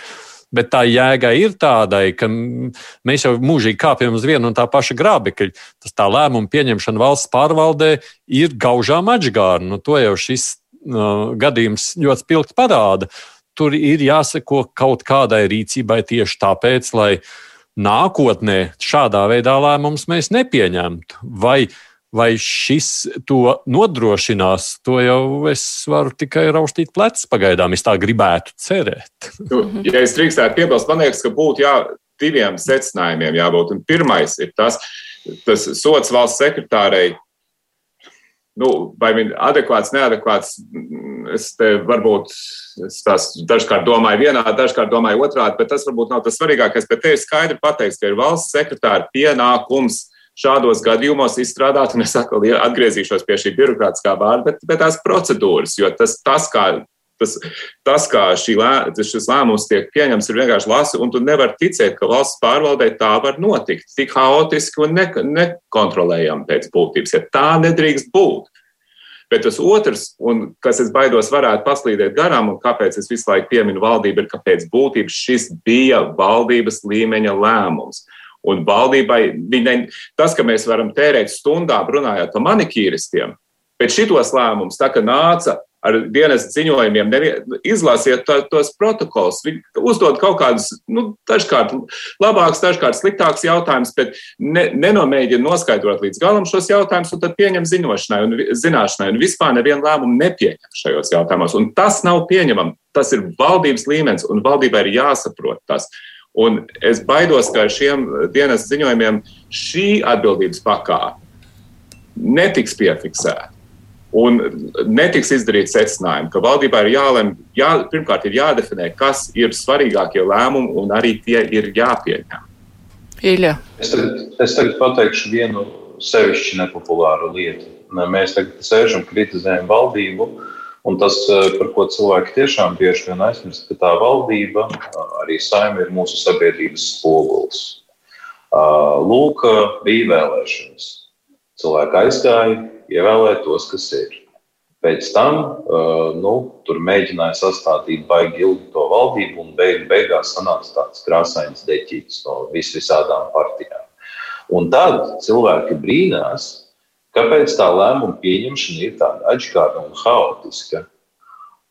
bet tā jēga ir tādai, ka mēs jau mūžīgi kāpjam uz vienu un tā paša grābekļa. Tas tā lēmuma pieņemšana valsts pārvaldē ir gaužām atžgāra. Nu, to jau šis uh, gadījums ļoti spilgti parāda. Tur ir jāseko kaut kādai rīcībai tieši tāpēc, lai nākotnē šādā veidā lēmumus mēs nepieņemtu. Vai Vai šis to nodrošinās, to jau es varu tikai raustīt plecus pagaidām. Es tā gribētu cerēt. Nu, ja es drīkstētu piebilst, man liekas, ka būtu jā, diviem secinājumiem jābūt. Un pirmais ir tas, tas sots valsts sekretārei. Nu, vai viņš ir adekvāts, neadekvāts? Es te varbūt es dažkārt domāju vienā, dažkārt domāju otrādi, bet tas varbūt nav tas svarīgākais. Bet te ir skaidri pateikts, ka ir valsts sekretāra pienākums šādos gadījumos izstrādāt, un es atkal atgriezīšos pie šī birokrātiskā vārda, bet, bet tās procedūras, jo tas, tas kā. Tas, tas, kā lē, šis lēmums tiek pieņemts, ir vienkārši lasi, un tu nevari ticēt, ka valsts pārvaldē tā var notikt. Tik haotiski un ne, nekontrolējami pēc būtības. Ja tā nedrīkst būt. Bet tas otrs, un kas es baidos, varētu paslīdēt garām, un kāpēc es visu laiku pieminu valdību, ir, ka pēc būtības šis bija valdības līmeņa lēmums. Un valdībai viņai, tas, ka mēs varam tērēt stundām runājot par manikīristiem, bet šitos lēmumus, tā kā nāca ar dienas ziņojumiem, nevien, izlasiet to, tos protokols, uzdod kaut kādus, nu, dažkārt labākus, dažkārt sliktākus jautājumus, bet ne, nenomēģina noskaidrot līdz galam šos jautājumus, un tad pieņem ziņošanai un zināšanai, un vispār nevienu lēmumu nepieņem šajos jautājumos. Un tas nav pieņemam, tas ir valdības līmenis, un valdībai ir jāsaprot tas. Un es baidos, ka ar šiem dienas ziņojumiem šī atbildības pakāpe netiks piefiksēta. Un netiks izdarīts secinājums, ka valdībā ir jālem, jā, pirmkārt, ir jādefinē, kas ir svarīgākie lēmumi, un arī tie ir jāpieņem. Ilja. Es tagad, es tagad pateikšu vienu sevišķi nepopulāru lietu. Mēs tagad sēžam, kritizējam valdību, uh, Un tas, eh, par ko cilvēki tiešām bieži vien aizmirst, ka tā valdība, arī saima, ir mūsu sabiedrības spogulis. Lūk, bija vēlēšanas. Cilvēki aizgāja, ievēlēja tos, kas ir. Pēc tam nu, tur mēģināja sastādīt baigi ilgi to valdību, un beig, beigās sanāca tāds krāsains deķītis no vis visādām partijām. Un tad cilvēki brīnās, Kāpēc tā lēmuma pieņemšana ir tāda atšķirīga un haotiska?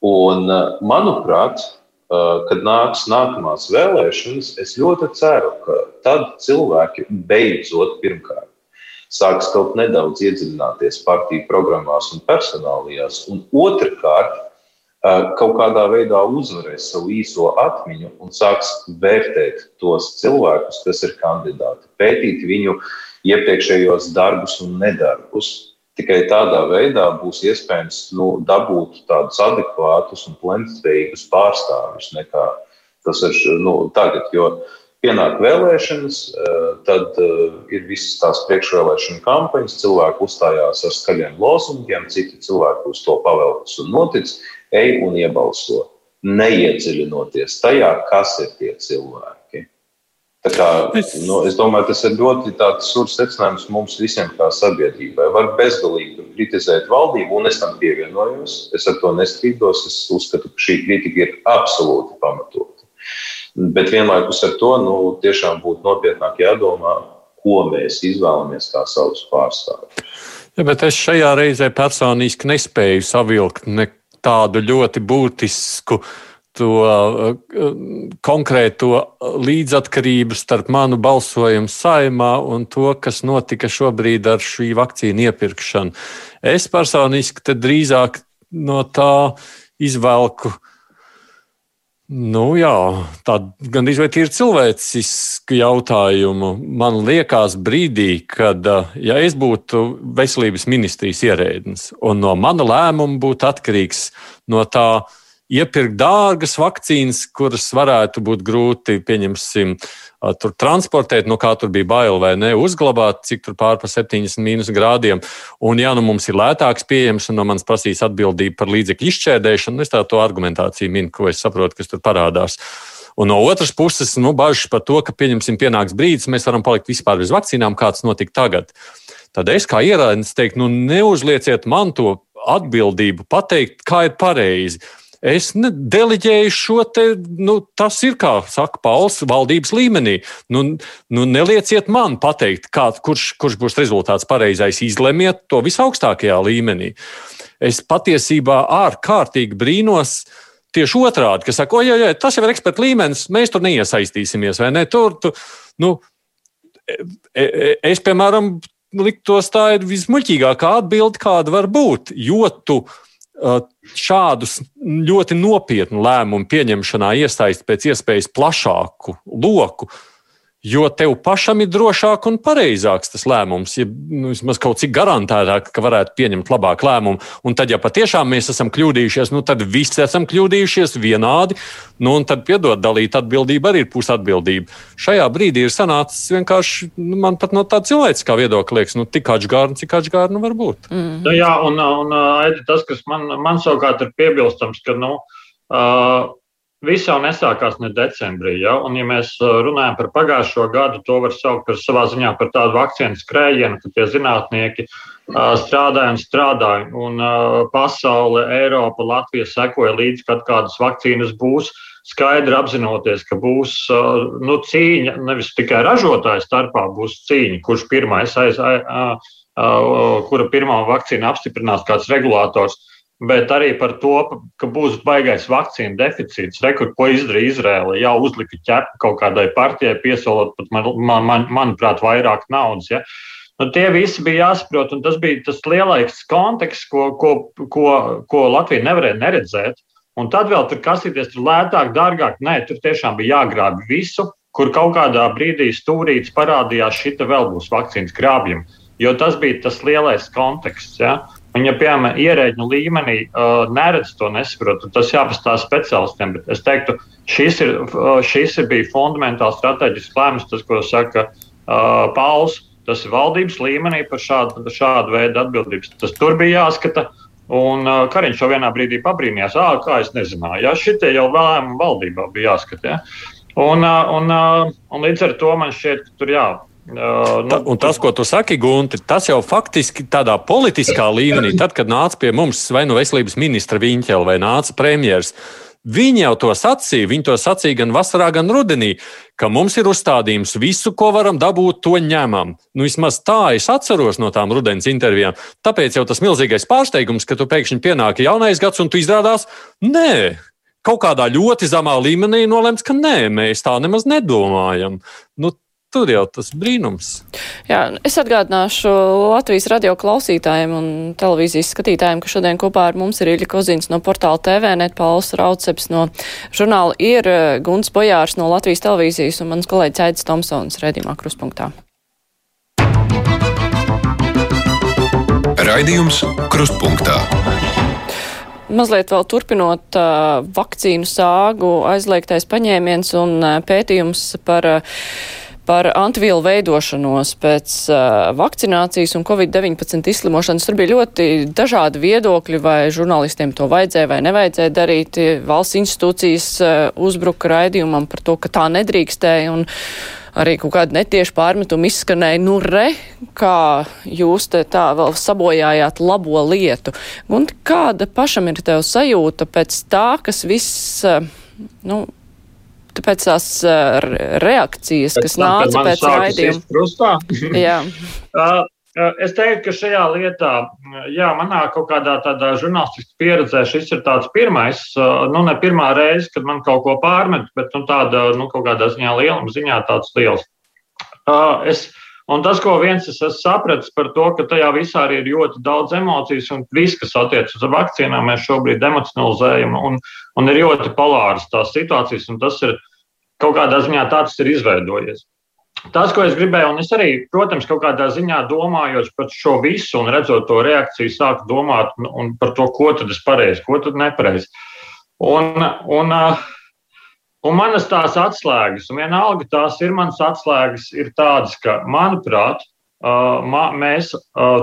Un, eh, manuprāt, eh, kad nāks nākamās vēlēšanas, es ļoti ceru, ka tad cilvēki beidzot pirmkārt sāks kaut nedaudz iedziļināties partiju programmās un personālajās, un otrkārt eh, kaut kādā veidā uzvarēs savu īso atmiņu un sāks vērtēt tos cilvēkus, kas ir kandidāti, pētīt viņu uh, iepriekšējos darbus un nedarbus. Tikai tādā veidā būs iespējams nu, dabūt tādus adekvātus un plēnspējīgus pārstāvjus nekā tas ir nu, tagad. Jo pienāk vēlēšanas, eh, tad eh, ir visas tās priekšvēlēšana kampaņas, cilvēki uzstājās ar skaļiem lozungiem, citi cilvēki uz to pavelkas un notic, ej un iebalso, neiedziļinoties tajā, kas ir tie cilvēki. Kā, nu, es domāju, tas ir ļoti sūrs secinājums mums visiem, kā sabiedrībai. Var bezgalīgi kritizēt valdību, un es tam pievienojos. Es ar to nestrīdos. Es uzskatu, ka šī kritika ir absolūti pamatota. Bet vienlaikus ar to nu, tiešām būtu nopietnāk jādomā, ko mēs izvēlamies kā savus pārstāvjus. Ja, bet es šajā reizē personiski nespēju savilkt ne tādu ļoti būtisku to uh, konkrēto līdzatkarību starp manu balsojumu saimā un to, kas notika šobrīd ar šī vakcīnu iepirkšanu. Es personiski drīzāk no tā izvelku uh, Nu, jā, tāda gandrīz vai ir cilvēciska jautājuma. Man liekas, brīdī, kad ja es būtu veselības ministrijas ierēdnis un no mana lēmuma būtu atkarīgs no tā, iepirkt dārgas vakcīnas, kuras varētu būt grūti, pieņemsim, tur transportēt, no kā tur bija bail vai ne, uzglabāt, cik tur pār pa 70 mīnus grādiem. Un, ja nu mums ir lētāks pieejams un no manis prasīs atbildību par līdzekļu izšķērdēšanu, es tādu argumentāciju minu, ko es saprotu, kas tur parādās. Un no otras puses, nu, bažas par to, ka, pieņemsim, pienāks brīdis, mēs varam palikt vispār bez vakcīnām, kāds notika tagad. Tad es kā ierādnis teiktu, nu, neuzlieciet man to atbildību pateikt, kā ir pareizi. Es deleģēju šo te, nu, tas ir, kā saka Pauls, valdības līmenī. Nu, nu nelieciet man pateikt, kā, kurš, kurš būs rezultāts pareizais. Izlemiet to visaugstākajā līmenī. Es patiesībā ārkārtīgi brīnos. Tieši otrādi, ka saka, oi, oi, tas jau ir eksperta līmenis, mēs tur neiesaistīsimies, ne? Tur, tu, nu, e, e, es, piemēram, liktos tā ir vismuļķīgākā atbilde, kāda var būt. Jo tu šādus ļoti nopietnu lēmumu pieņemšanā iesaist pēc iespējas plašāku loku, jo tev pašam ir drošāk un pareizāks tas lēmums. Ja nu, vismaz kaut cik garantētāk, ka varētu pieņemt labāku lēmumu. Un tad, ja patiešām mēs esam kļūdījušies, nu, tad visi esam kļūdījušies vienādi. Nu, un tad, piedod, dalīt atbildību arī ir pusatbildība. Šajā brīdī ir sanācis vienkārši, nu, man pat no tāda cilvēciskā viedokļa liekas, nu, tik atžgārni, cik atžgārni nu var būt. Mm. Nu, jā, un, un tas, kas man, man savukārt ir piebilstams, ka, nu, uh, Viss jau nesākās ne decembrī. Ja? Un, ja mēs uh, runājam par pagājušo gadu, to var saukt par savā ziņā par tādu vakcīnu skrējienu, ka tie zinātnieki uh, strādāja un strādāja. Un uh, pasaule, Eiropa, Latvija sekoja līdzi, kad kādas vakcīnas būs. Skaidri apzinoties, ka būs nu, cīņa, nevis tikai ražotāju starpā, būs cīņa, kurš pirmais aiz, uh, uh, kura pirmā vakcīna apstiprinās kāds regulators. Uh, bet arī par to, ka būs baigais vakcīnu deficīts. Rekur, ko izdarīja Izraela, jau uzlika ķepu kaut kādai partijai, piesolot pat, man, man, manuprāt, vairāk naudas. Ja? Nu, tie visi bija jāsaprot, un tas bija tas lielais konteksts, ko, ko, ko, ko Latvija nevarēja neredzēt. Un tad vēl tur kasīties, tur lētāk, dārgāk. Nē, tur tiešām bija jāgrāb visu, kur kaut kādā brīdī stūrītis parādījās, šita vēl būs vakcīnas grābjama. Jo tas bija tas lielais konteksts. Ja? Un, ja, piemēram, ierēģiņu līmenī uh, neredz to nesaprot, tad tas jāpastāsta speciālistiem. Bet es teiktu, šis, ir, uh, šis ir bija fundamentāls strateģisks lēmums, tas, ko saka uh, Pauls. Tas ir valdības līmenī par šādu, šādu veidu atbildības. Tas tur bija jāskata. Un uh, Kariņš jau vienā brīdī pabrīnījās, ah, kā es nezināju, ja šitie jau lēmumi valdībā bija jāskata. Ja? Un, uh, un, uh, un līdz ar to man šķiet, ka tur jā, Uh, nu, un tas, ko tu saki, Gunte, tas jau faktiski tādā politiskā līmenī, tad, kad nāca pie mums vai nu veselības ministra Viņķela vai nāca premjeras, viņi jau to sacīja. Viņi to sacīja gan vasarā, gan rudenī, ka mums ir uzstādījums visu, ko varam dabūt, to ņemam. Nu, vismaz tā es atceros no tām rudens intervijām. Tāpēc jau tas milzīgais pārsteigums, ka tu pēkšņi pienāk jaunais gads un tu izrādās, nē, kaut kādā ļoti zemā līmenī nolēmts, ka nē, mēs tā nemaz nedomājam. Nu, jau tas brīnums. Jā, es atgādināšu Latvijas radio klausītājiem un televīzijas skatītājiem, ka šodien kopā ar mums ir Iļa Kozins no portāla TVNet, Pauls Rauceps no žurnāla ir Guns Bojārs no Latvijas televīzijas un mans kolēģis Aidis Tomsons redzīmā kruspunktā. Raidījums Krustpunktā. Mazliet vēl turpinot uh, vakcīnu sāgu, aizliegtais paņēmiens un uh, pētījums par uh, par antivielu veidošanos pēc uh, vakcinācijas un Covid-19 izslimošanas. Tur bija ļoti dažādi viedokļi, vai žurnālistiem to vajadzēja vai nevajadzēja darīt. Valsts institūcijas uh, uzbruka raidījumam par to, ka tā nedrīkstēja. Arī kaut kāda netieša pārmetuma izskanēja, nu re, kā jūs te tā vēl sabojājāt labo lietu. Un kāda pašam ir tev sajūta pēc tā, kas viss, nu, pēc tās uh, reakcijas, kas nāca pēc raidījuma. Jā. uh, es teiktu, ka šajā lietā, jā, manā kaut kādā tādā žurnālistiskā pieredzē šis ir tāds pirmais, nu, ne pirmā reize, kad man kaut ko pārmet, bet nu, tāda, nu, kaut kādā ziņā lieluma ziņā tāds liels. Es, Un tas, ko viens es esmu sapratis par to, ka tajā visā arī ir ļoti daudz emocijas, un viss, kas attiecas uz vakcīnām, mēs šobrīd emocionalizējam, un, un ir ļoti polāras tās situācijas, un tas ir kaut kādā ziņā tāds ir izveidojies. Tas, ko es gribēju, un es arī, protams, kaut kādā ziņā domājot par šo visu un redzot to reakciju, sāku domāt par to, ko tad es pareizi, ko tad nepareizi. Un, un, un manas tās atslēgas, un vienalga tās ir manas atslēgas, ir tādas, ka, manuprāt, mēs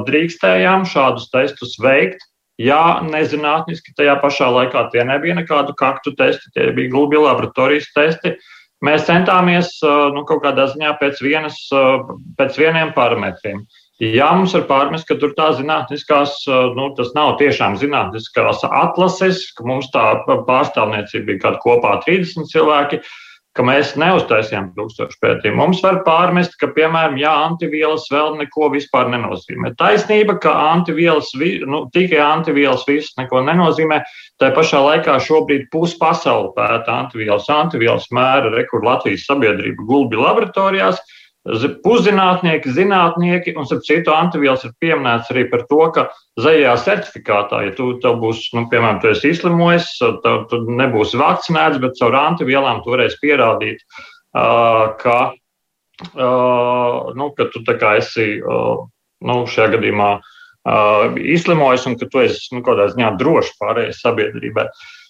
drīkstējām šādus testus veikt. Jā, nezinātniski tajā pašā laikā tie nebija nekādu kaktu testi, tie bija glubi laboratorijas testi. Mēs centāmies nu, kaut kādā ziņā pēc, vienas, pēc vieniem parametriem. Jā, mums ir pārmest, ka tur tā zinātniskās, nu, tas nav tiešām zinātniskās atlases, ka mums tā pārstāvniecība bija kaut kopā 30 cilvēki. Ka mēs neuztaisījām tūkstošu pētījumu. Mums var pārmest, ka, piemēram, jā, antivielas vēl neko vispār nenozīmē. Taisnība, ka antivielas, nu, tikai antivielas viss neko nenozīmē. Tā pašā laikā šobrīd puspasauli pēta antivielas, antivielas mēra, rekur Latvijas sabiedrība gulbi laboratorijās. Puszinātnieki, zinātnieki, un starp citu, antivielas ir pieminēts arī par to, ka zaļajā certifikātā, ja tu būs, nu, piemēram, tu esi izslimojis, tad tu nebūsi vakcinēts, bet caur antivielām tu varēsi pierādīt, uh, ka, uh, nu, ka tu esi uh, nu, šajā gadījumā uh, izslimojis un ka tu esi nu, kādā ziņā drošs pārējai sabiedrībai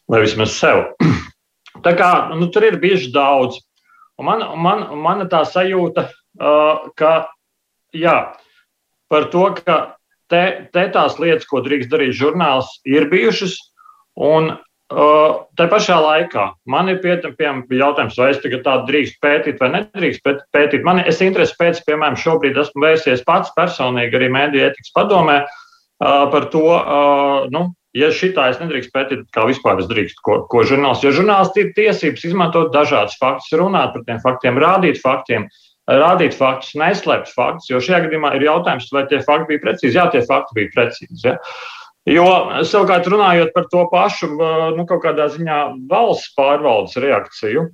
vai vismaz sev. Tā kā nu, tur ir bieži daudz. Un man, man, man tā sajūta, Uh, ka jā, par to, ka te, te tās lietas, ko drīkst darīt žurnāls, ir bijušas. Un tā pašā laikā man ir pietiekami jautājums, vai es tagad tādu drīkst pētīt vai nedrīkst pētīt. Man ir interesi pēc, piemēram, šobrīd esmu vērsies pats personīgi arī mēdīju etikas padomē par to, nu, ja šitā es nedrīkst pētīt, kā vispār es drīkstu, ko, ko žurnāls. Jo žurnāls ir tiesības izmantot dažādas faktus, runāt par tiem faktiem, rādīt faktiem. Uh, rādīt faktus, neslēpt faktus, jo šajā gadījumā ir jautājums, vai tie fakti bija precīzi. Jā, tie fakti bija precīzi. Ja? Jo savukārt runājot par to pašu, nu, kaut kādā ziņā valsts pārvaldes reakciju.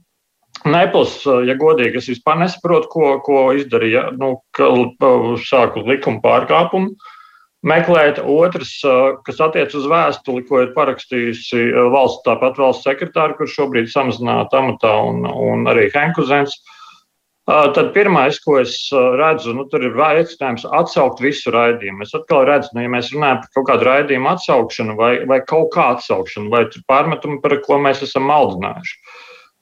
Nepils, ja godīgi, es vispār nesaprotu, ko, ko izdarīja, nu, sāku likuma pārkāpumu meklēt. Otrs, kas attiec uz vēstuli, ko ir parakstījusi valsts, tāpat valsts sekretāra, kurš šobrīd samazināta amatā, un, un arī Henkuzens. Uh, Tad pirmais, ko es redzu, nu, ir aicinājums atsaukt visu raidījumu. Es atkal redzu, nu, ja mēs runājam par kaut kādu raidījumu atsaukšanu vai, vai kaut kā atsaukšanu, vai pārmetumu, par ko mēs esam maldinājuši.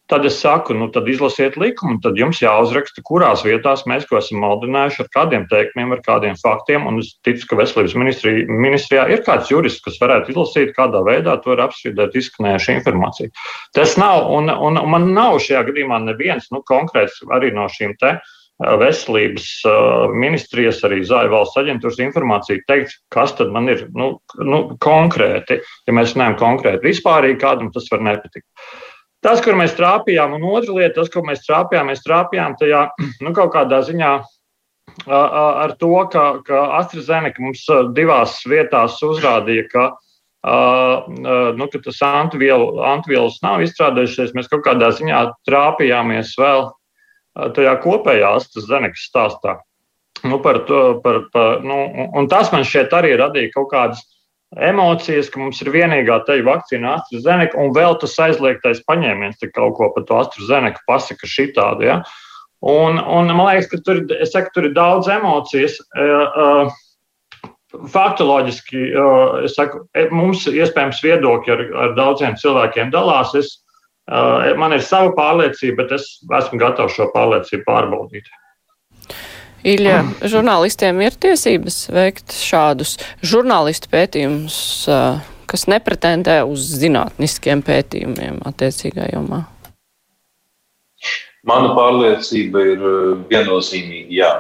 Tad es saku, nu, tad izlasiet likumu, tad jums jāuzraksta, kurās vietās mēs ko esam maldinājuši, ar kādiem teikumiem, ar kādiem faktiem. Un es ticu, ka veselības ministrijā, ministrijā ir kāds jurists, kas varētu izlasīt, kādā veidā to ir apstrīdēt izskanējuša informācija. Tas nav, un, un man nav šajā gadījumā neviens nu, konkrēts arī no šīm te veselības ministrijas, arī Zāļu valsts aģentūras informācija teikt, kas tad man ir nu, nu, konkrēti, ja mēs runājam konkrēti vispārīgi, kādam tas var nepatikt. Tas, kur mēs trāpījām, un otra lieta, tas, ko mēs trāpījām, mēs trāpījām tajā nu, kaut kādā ziņā ar to, ka, ka AstraZeneca mums divās vietās uzrādīja, ka, nu, ka tas antivielas antivielu nav izstrādājušies. Mēs kaut kādā ziņā trāpījāmies vēl tajā kopējā AstraZeneca stāstā. Nu, par to, par, par, nu, un tas man šķiet arī radīja kaut kādas emocijas, ka mums ir vienīgā teju vakcīna AstraZeneca, un vēl tas aizliegtais paņēmiens, ka kaut ko par to AstraZeneca pasaka šitādu. Ja? Un, un man liekas, ka tur, saku, tur ir daudz emocijas. Uh, Faktoloģiski, uh, saku, mums iespējams viedokļi ar, ar daudziem cilvēkiem dalās. Es, man ir sava pārliecība, bet es esmu gatavs šo pārliecību pārbaudīt. Ilja, žurnālistiem ir tiesības veikt šādus žurnālistu pētījumus, kas nepretendē uz zinātniskiem pētījumiem attiecīgā jomā? Mana pārliecība ir viennozīmīga. Jā,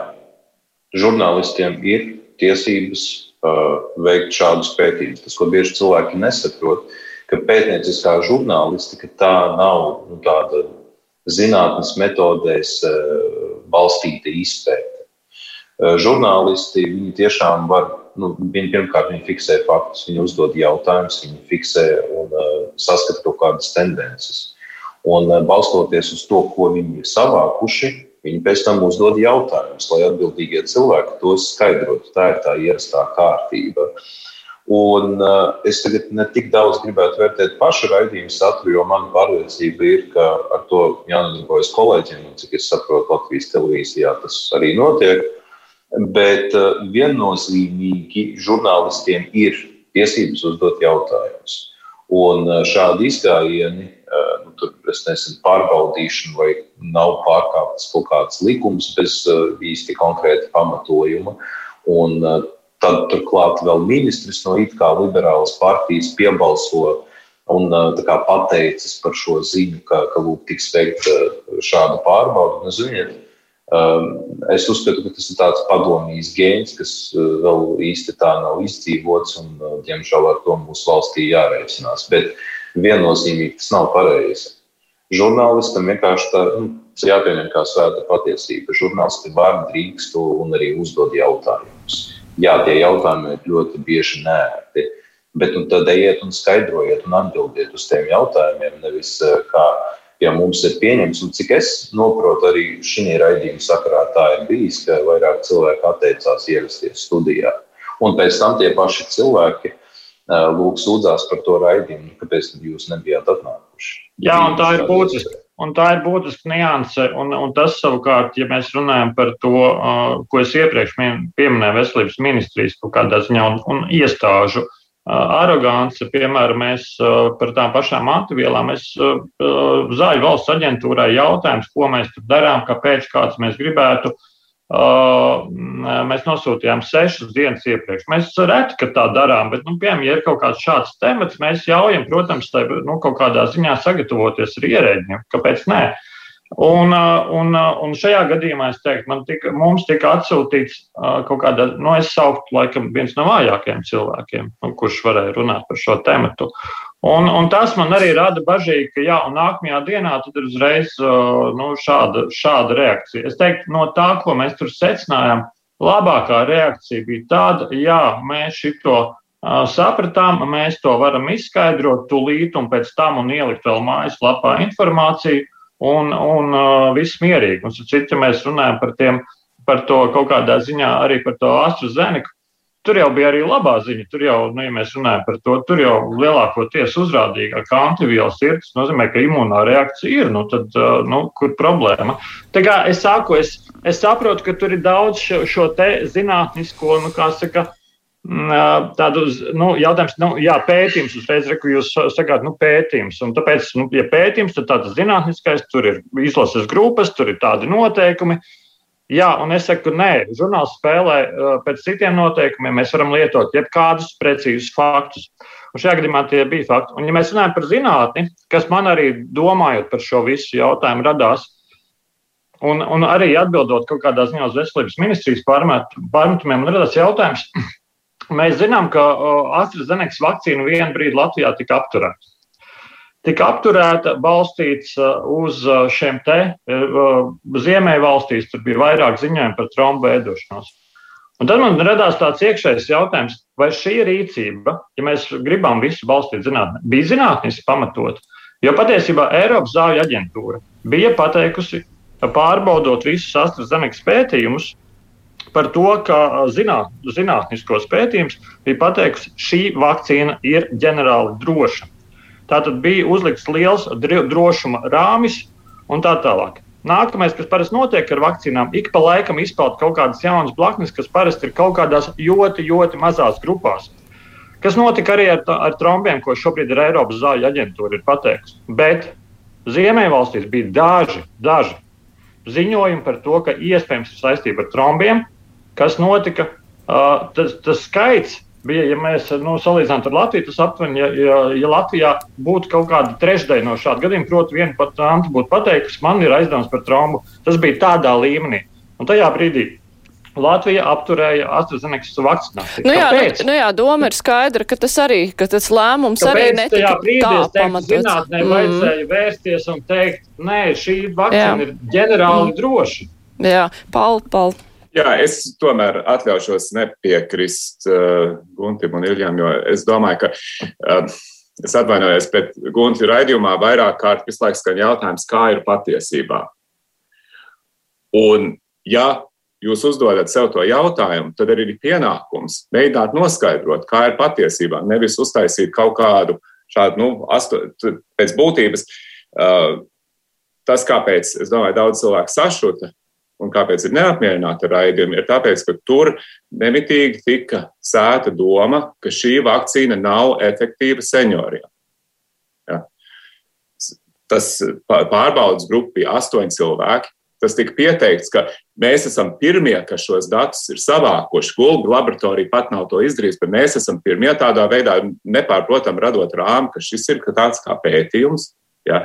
žurnālistiem ir tiesības uh, veikt šādus pētījumus. Tas, ko bieži cilvēki nesaprot, ka pētnieciskā žurnālistika tā nav nu, tāda zinātnes metodēs uh, balstīta izpēta. Žurnālisti viņi tiešām var, nu, viņi pirmkārt viņi fiksē faktus, viņi uzdod jautājumus, viņi fiksē un uh, saskata kaut kādas tendences. Un uh, balstoties uz to, ko viņi ir savākuši, viņi pēc tam uzdod jautājumus, lai atbildīgie cilvēki tos skaidrotu. Tā ir tā ierastā kārtība. Un uh, es tagad ne tik daudz gribētu vērtēt pašu raidījumu saturu, jo mana pārliecība ir, ka ar to jānodarbojas kolēģiem, un cik es saprotu, Latvijas televīzijā tas arī notiek. Bet uh, viennozīmīgi žurnālistiem ir tiesības uzdot jautājumus. Un uh, šādi izgājieni, uh, nu, tur es nezinu, pārbaudīšana vai nav pārkāptas kaut kāds likums bez īsti konkrēta pamatojuma. Un tad turklāt vēl ministrs no it kā liberālas partijas piebalso un kā, pateicis par šo ziņu, ka, ka lūk, tiks veikta šāda pārbauda. Nu, ziniet, Um, es uzskatu, ka tas ir tāds padomjas gēns, kas uh, vēl īsti tā nav izdzīvots, un, uh, diemžēl, ar to mūsu valstī jārēķinās. Bet viennozīmīgi tas nav pareizi. Žurnālistam vienkārši tā nu, jāpieņem kā svēta patiesība. Žurnālisti var, drīkst un arī uzdod jautājumus. Jā, tie jautājumi ir ļoti bieži nērti, bet nu, tad ejiet un skaidrojiet un atbildiet uz tiem jautājumiem, nevis uh, kā pie mums ir pieņemts. Un cik es saprotu, arī šī raidījuma sakarā tā ir bijis, ka vairāk cilvēku atteicās ierasties studijā. Un pēc tam tie paši cilvēki lūk sūdzās par to raidījumu, kāpēc jūs nebijāt atnākuši. Jā, un tā ir būtiska. Un tā ir būtiska nianse. Un, un tas savukārt, ja mēs runājam par to, uh, ko es iepriekš pieminēju, veselības ministrijas kaut kādā ziņā un, un iestāžu arogance, piemēram, mēs par tām pašām antivielām, mēs Zāļu valsts aģentūrai jautājums, ko mēs tur darām, kāpēc kāds mēs gribētu. Mēs nosūtījām sešas dienas iepriekš. Mēs reti, ka tā darām, bet, nu, piemēram, ja ir kaut kāds šāds temats, mēs ļaujam, protams, tai, nu, kaut kādā ziņā sagatavoties ar ierēģiem. Kāpēc nē? Uh, Un, uh, un, uh, un šajā gadījumā es teiktu, man tika, mums tika atsūtīts uh, kaut kāda, nu, es sauktu, laikam, viens no vājākajiem cilvēkiem, nu, kurš varēja runāt par šo tematu. Un, un tas man arī rada bažīgi, ka, jā, un nākamajā dienā tad ir uzreiz nu, šāda, šāda reakcija. Es teiktu, no tā, ko mēs tur secinājām, labākā reakcija bija tāda, jā, mēs šito sapratām, mēs to varam izskaidrot tūlīt un pēc tam un ielikt vēl mājaslapā informāciju un, un viss mierīgi. Un, cit, ja mēs runājam par, tiem, par to kaut kādā ziņā arī par to AstraZeneca, tur jau bija arī labā ziņa. Tur jau, nu, ja mēs runājam par to, tur jau lielākoties uzrādīja, ka antivielas ir. Tas nozīmē, ka imunā reakcija ir. Nu, tad, nu, kur problēma? Tā kā es saku, es, es saprotu, ka tur ir daudz šo, šo te zinātnisko, nu, kā saka, tādu nu, jautājumu, nu, jā, pētījums, uzreiz reku, jūs sakāt, nu, pētījums. Un tāpēc, nu, ja pētījums, tad tāds zinātniskais, tur ir izlases grupas, tur ir tādi noteikumi. Jā, un es saku, nē, žurnāls spēlē pēc citiem noteikumiem. Mēs varam lietot jebkādus precīzus faktus. Un šajā gadījumā tie bija fakti. Un, ja mēs runājam par zinātni, kas man arī domājot par šo visu jautājumu radās, un, un arī atbildot kaut kādā ziņā uz veselības ministrijas pārmetumiem, man radās jautājums, Mēs zinām, ka AstraZenekas vakcīna vienu brīdi Latvijā tika apturēta. Tika apturēta, balstīts uz šiem te ziemeļu valstīs, tur bija vairāk ziņojumi par trombu ēdošanos. Un tad man radās tāds iekšējs jautājums, vai šī rīcība, ja mēs gribam visu balstīt zinātnē, bija zinātniski pamatot. Jo patiesībā Eiropas zāļu aģentūra bija pateikusi, pārbaudot visus AstraZenekas pētījumus, par to, ka zināt, zinātniskos pētījums bija pateikusi, šī vakcīna ir ģenerāli droša. Tātad bija uzlikts liels drošuma rāmis un tā tālāk. Nākamais, kas parasti notiek ar vakcīnām, ik pa laikam izpauž kaut kādas jaunas blaknes, kas parasti ir kaut kādās ļoti, ļoti mazās grupās. Kas notika arī ar, ar trombiem, ko šobrīd ir Eiropas zāļu aģentūra pateikusi. Bet Ziemeļvalstīs bija daži, daži ziņojumi par to, ka iespējams saistība ar trombiem, Kas notika? Uh, tas, tas skaits bija, ja mēs nu, salīdzinām ar Latviju, tas aptuveni, ja, ja, ja Latvijā būtu kaut kāda trešdaļa no šāda gadījuma, proti, viena pat anta būtu pateikusi, man ir aizdevums par traumu. Tas bija tādā līmenī. Un tajā brīdī Latvija apturēja AstraZenekas vakcināciju. Nu jā, nu, nu jā, doma ir skaidra, ka tas arī, ka tas lēmums Kāpēc arī netika tā pamatots. Zinātnē mm. vajadzēja vērsties un teikt, nē, šī vakcīna jā. ir ģenerāli mm. droša. Jā, Paul, Paul. Jā, es tomēr atļaušos nepiekrist uh, Guntim un Iljam, jo es domāju, ka uh, es atvainojos, bet Gunti raidījumā vairāk kārt visu laiku skan jautājums, kā ir patiesībā. Un, ja jūs uzdodat sev to jautājumu, tad arī ir pienākums mēģināt noskaidrot, kā ir patiesībā. Nevis uztaisīt kaut kādu šādu, nu, asto, pēc būtības. Uh, tas, kāpēc, es domāju, daudz cilvēku sašuta un kāpēc ir neapmierināti ar raidījumu, ir tāpēc, ka tur nemitīgi tika sēta doma, ka šī vakcīna nav efektīva senioriem. Ja. Tas pārbaudas grupa bija astoņi cilvēki. Tas tika pieteikts, ka mēs esam pirmie, kas šos datus ir savākuši. Gulbi laboratorija pat nav to izdarījusi, bet mēs esam pirmie tādā veidā, nepārprotam, radot rāmu, ka šis ir tāds kā pētījums. Ja.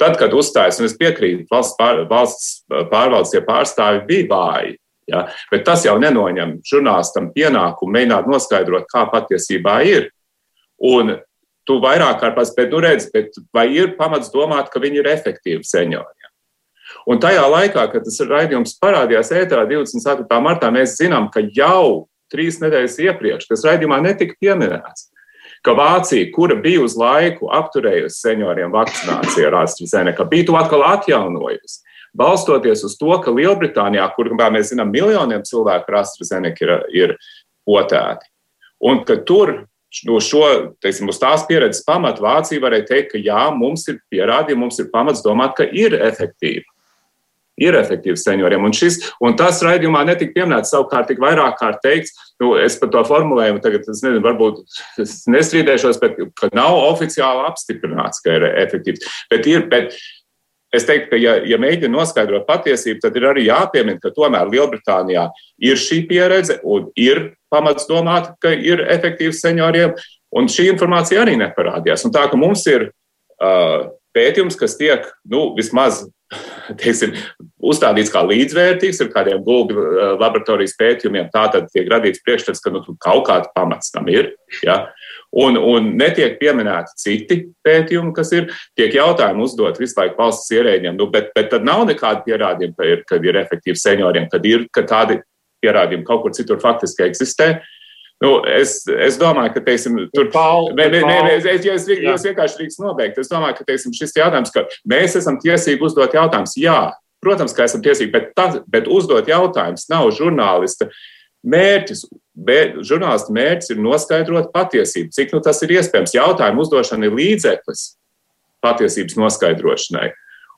Tad, kad uzstājas, un es piekrītu, valsts, pār, valsts pārvaldes pārstāvi bija vāji. Ja, bet tas jau nenoņem žurnālistam pienākumu mēģināt noskaidrot, kā patiesībā ir. Un tu vairāk kārt pats, bet, nu redz, bet vai ir pamats domāt, ka viņi ir efektīvi seniori? Un tajā laikā, kad tas raidījums parādījās ēterā 24. martā, mēs zinām, ka jau trīs nedēļas iepriekš tas raidījumā netika pieminēts. Ka Vācija, kura bija uz laiku apturējusi senioriem vakcināciju ar AstraZeneca, bija to atkal atjaunojusi. Balstoties uz to, ka Lielbritānijā, kur, mēs zinām, miljoniem cilvēku ar AstraZeneca ir, ir potēti, un ka tur no šo, teiksim, uz tās pieredzes pamata Vācija varēja teikt, ka jā, mums ir pierādījumi, mums ir pamats domāt, ka ir efektīva ir efektīvs senioriem. Un, šis, un tas raidījumā netika pieminēts, savukārt tik vairāk kārt teikts, nu, es par to formulējumu tagad, es nezinu, varbūt es nestrīdēšos, bet ka nav oficiāli apstiprināts, ka ir efektīvs. Bet ir, bet es teiktu, ka, ja, ja mēģina noskaidrot patiesību, tad ir arī jāpiemina, ka tomēr Lielbritānijā ir šī pieredze un ir pamats domāt, ka ir efektīvs senioriem, un šī informācija arī neparādījās. Un tā, ka mums ir uh, pētījums, kas tiek, nu, vismaz teiksim, uzstādīts kā līdzvērtīgs ar kādiem gulbi eh, laboratorijas pētījumiem. Tā tad tiek radīts priekšstats, ka nu, kaut kāds pamats tam ir. Ja? Un, un netiek pieminēti citi pētījumi, kas ir. Tiek jautājumi uzdot visu laiku valsts ierēģiem, nu, bet, bet tad nav nekāda pierādījuma, ka ir, kad ir efektīvi senioriem, kad ir ka tādi pierādījumi kaut kur citur faktiski eksistē. Uh, Nu, es, es domāju, ka teiksim, tur nē, nē, nē, es, es, es, es vienkārši drīkst nobeigt. Es domāju, ka teiksim, šis jautājums, ka mēs esam tiesīgi uzdot jautājumus. Jā, protams, ka esam tiesīgi, bet, tas, bet uzdot jautājumus nav žurnālista mērķis. Žurnālista mērķis ir noskaidrot patiesību, cik nu tas ir iespējams. Jautājumu uzdošana ir līdzeklis patiesības noskaidrošanai.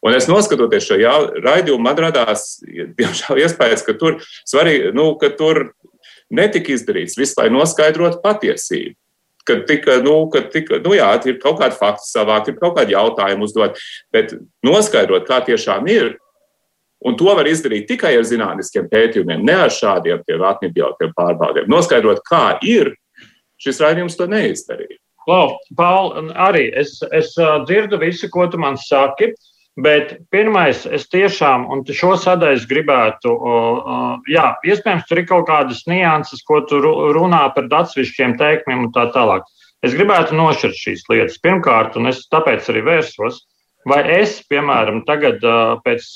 Un es noskatoties šo raidījumu, man radās diemžēl iespējas, ka tur svarīgi, nu, ka tur netika izdarīts viss, lai noskaidrotu patiesību. Kad tika, nu, kad tika, nu jā, ir kaut kādi fakti savākt, ir kaut kādi jautājumi uzdot, bet noskaidrot, kā tiešām ir, Un to var izdarīt tikai ar zinātniskiem pētījumiem, ne ar šādiem atmibjotiem pārbaudēm. Noskaidrot, kā ir, šis raidījums to neizdarīja. Lau, Paul, arī es, es dzirdu visu, ko tu man saki. Uh, Bet pirmais, es tiešām, un šo sadaļu gribētu, jā, iespējams, tur ir kaut kādas nianses, ko tu runā par atsevišķiem teikumiem un tā tālāk. Es gribētu nošķirt šīs lietas. Pirmkārt, un es tāpēc arī vērsos, vai es, piemēram, tagad pēc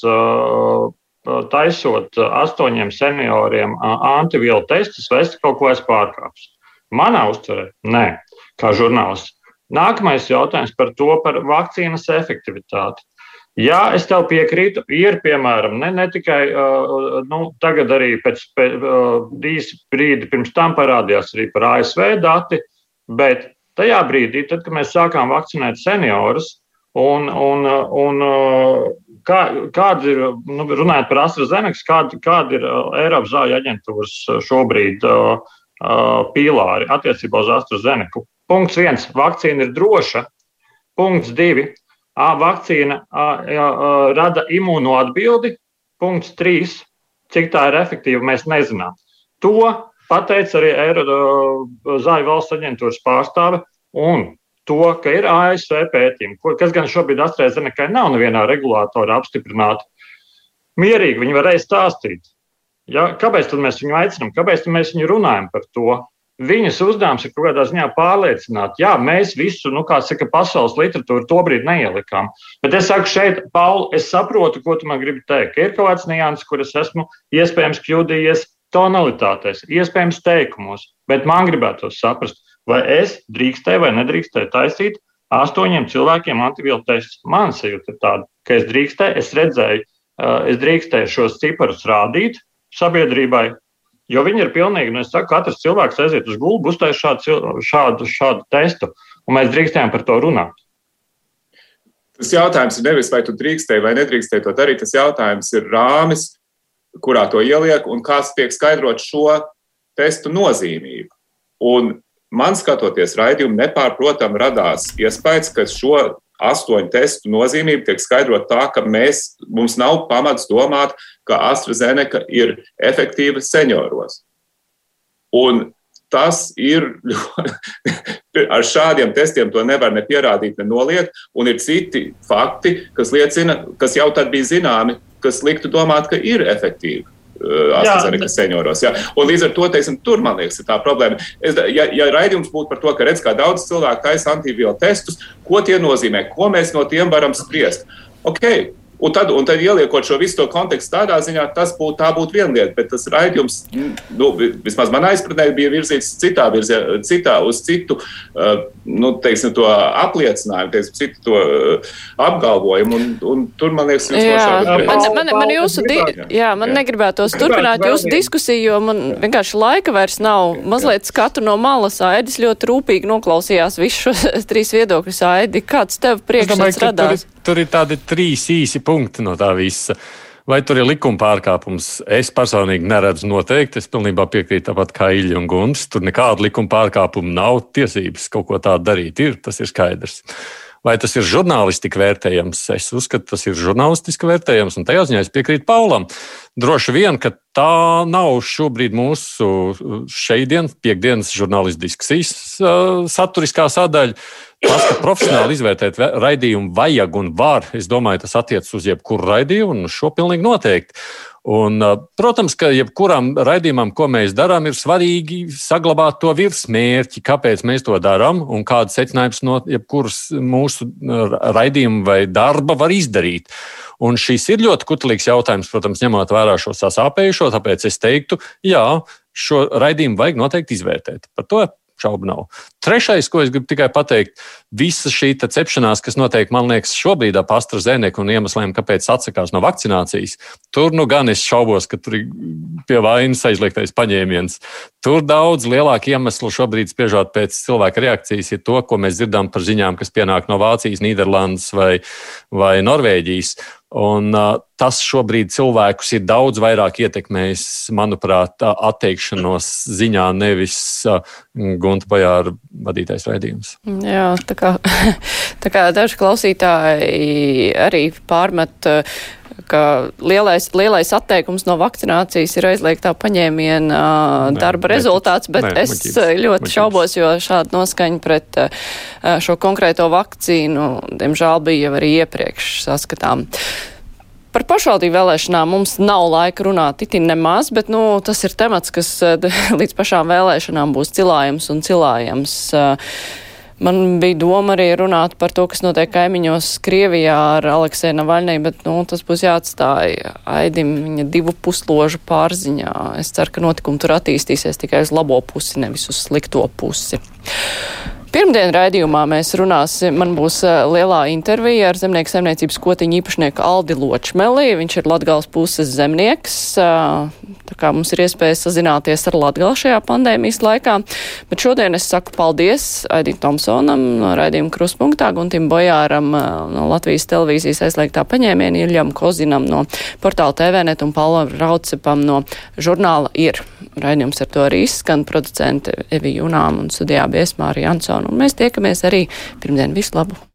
taisot astoņiem senioriem antivielu testus, vai es kaut ko esmu pārkāpis? Manā uztverē, nē, kā žurnālists. Nākamais jautājums par to, par vakcīnas efektivitāti. Jā, es tev piekrītu. Ir, piemēram, ne, ne tikai uh, nu, tagad, arī pēc īsa uh, brīdi pirms tam parādījās arī par ASV dati, bet tajā brīdī, tad, kad mēs sākām vakcinēt seniorus, un, un, un kā, kāda ir, nu, runājot par AstraZeneca, kāda, kāda ir Eiropas zāļu aģentūras šobrīd uh, pīlāri attiecībā uz AstraZeneca? Punkts viens - vakcīna ir droša. Punkts divi vakcīna rada imūno atbildi. Punkts trīs. Cik tā ir efektīva, mēs nezinām. To pateica arī Zāļu valsts aģentūras pārstāve. Un to, ka ir ASV pētījumi, kas gan šobrīd AstraZeneca nav nevienā regulātorā apstiprināti. Mierīgi viņi varēja stāstīt. Ja, kāpēc mēs viņu aicinām? Kāpēc mēs viņu runājam par to? Viņas uzdevums ir kaut kādā ziņā pārliecināt, jā, mēs visu, nu, kā saka, pasaules literatūru to brīdi neielikām. Bet es saku šeit, Pauli, es saprotu, ko tu man gribi teikt. Ir kaut kāds nianses, kur es esmu iespējams kļūdījies tonalitātēs, iespējams teikumos, bet man gribētu saprast, vai es drīkstēju vai nedrīkstēju taisīt astoņiem cilvēkiem antivielu testus. Man sajūta ir tāda, ka es drīkstēju, es redzēju, es drīkstēju šos ciparus rādīt sabiedrībai, Jo viņi ir pilnīgi, nu, es saku, katrs cilvēks aiziet uz gulbu, uztais šādu, šādu, šādu testu, un mēs drīkstējām par to runāt. Tas jautājums ir nevis, vai tu drīkstēji vai nedrīkstēji to darīt. Tas jautājums ir rāmis, kurā to ieliek un kāds tiek skaidrot šo testu nozīmību. Un man skatoties raidījumu, nepārprotami radās iespējas, ka šo astoņu testu nozīmība tiek skaidrot tā, ka mēs, mums nav pamats domāt, ka AstraZeneca ir efektīva senioros. Un tas ir ar šādiem testiem to nevar ne pierādīt, ne noliegt. Un ir citi fakti, kas liecina, kas jau tad bija zināmi, kas liktu domāt, ka ir efektīvi. AstraZeneca senioros. Jā. Un līdz ar to, teiksim, tur, man liekas, ir tā problēma. Es, ja, ja raidījums būtu par to, ka redz, kā daudz cilvēku taisa antivielu testus, ko tie nozīmē, ko mēs no tiem varam spriest. Okay, Un tad, un tad ieliekot šo visu to kontekstu tādā ziņā, tas būtu, tā būtu viena lieta, bet tas raidījums, nu, vismaz manā izpratnē, bija virzīts citā virzē, citā, uz citu, uh, nu, teiksim, to apliecinājumu, teiksim, citu to uh, apgalvojumu, un, un tur, man liekas, jūs man, man, man, man jūsu, di jā, man jā. negribētos turpināt jūsu diskusiju, jo man vienkārši laika vairs nav. Mazliet skatu no malas, Aidis ļoti rūpīgi noklausījās visus šos trīs viedokļus, Aidi, kāds tev priekšstats radās? Tur, tur ir tādi trīs īsi punkti no tā visa. Vai tur ir likuma pārkāpums? Es personīgi neredzu noteikti. Es pilnībā piekrītu tāpat kā Ilja un Gunts. Tur nekāda likuma pārkāpuma nav. Tiesības kaut ko tādu darīt ir, tas ir skaidrs. Vai tas ir žurnālistiski vērtējams? Es uzskatu, tas ir žurnālistiski vērtējams, un tajā ziņā es piekrītu Paulam. Droši vien, ka tā nav šobrīd mūsu šeit dienas, piekdienas žurnālistikas diskusijas uh, saturiskā sadaļa. Tas, ka profesionāli izvērtēt raidījumu vajag un var, es domāju, tas attiecas uz jebkuru raidījumu, un šo pilnīgi noteikti. Un, protams, ka jebkuram raidījumam, ko mēs darām, ir svarīgi saglabāt to virsmērķi, kāpēc mēs to darām un kādas secinājumus no jebkuras mūsu raidījuma vai darba var izdarīt. Un šis ir ļoti kutelīgs jautājums, protams, ņemot vērā šo sasāpējušo, tāpēc es teiktu, jā, šo raidījumu vajag noteikti izvērtēt. Par to šaubu nav. Trešais, ko es gribu tikai pateikt, visa šī cepšanās, kas notiek, man liekas, šobrīd ap AstraZeneca un iemesliem, kāpēc atsakās no vakcinācijas, tur nu gan es šaubos, ka tur ir pie vainas aizliegtais paņēmiens. Tur daudz lielāku iemeslu šobrīd, spriežot pēc cilvēka reakcijas, ir to, ko mēs dzirdam par ziņām, kas pienāk no Vācijas, Nīderlandes vai, vai Norvēģijas. Un, uh, tas šobrīd cilvēkus ir daudz vairāk ietekmējis, manuprāt, atteikšanos ziņā, nevis uh, Gunta Bajāra vadītais raidījums. Jā, tā kā, tā kā daži klausītāji arī pārmet. Ka lielais, lielais atteikums no vakcinācijas ir aizliegtā paņēmiena nē, darba nē, rezultāts, bet nē, es muļķības, ļoti muļķības. šaubos, jo šāda noskaņa pret šo konkrēto vakcīnu, diemžēl, bija jau arī iepriekš saskatām. Par pašvaldību vēlēšanām mums nav laika runāt itin nemaz, bet nu, tas ir temats, kas līdz pašām vēlēšanām būs cilājams un cilājams. Man bija doma arī runāt par to, kas notiek kaimiņos Krievijā ar Aleksēnu Navaļnī, bet nu, tas būs jāatstāja Aidim viņa divu pusložu pārziņā. Es ceru, ka notikumi tur attīstīsies tikai uz labo pusi, nevis uz slikto pusi. Pirmdien raidījumā mēs runāsim, man būs lielā intervija ar zemnieku saimniecības kotiņu īpašnieku Aldi Ločmelī. Viņš ir Latgals puses zemnieks, tā kā mums ir iespēja sazināties ar Latgal šajā pandēmijas laikā. Bet šodien es saku paldies Aidim Tomsonam no raidījuma Kruspunktā, Guntim Bojāram no Latvijas televīzijas aizliegtā paņēmiena, Iļam Kozinam no portāla TVNet un Paulam Raucepam no žurnāla ir. Raidījums ar to arī izskan producente Evi Junām un studijā Biesmāri Jansona. Un mēs tiekamies arī pirmdien. Visu labu!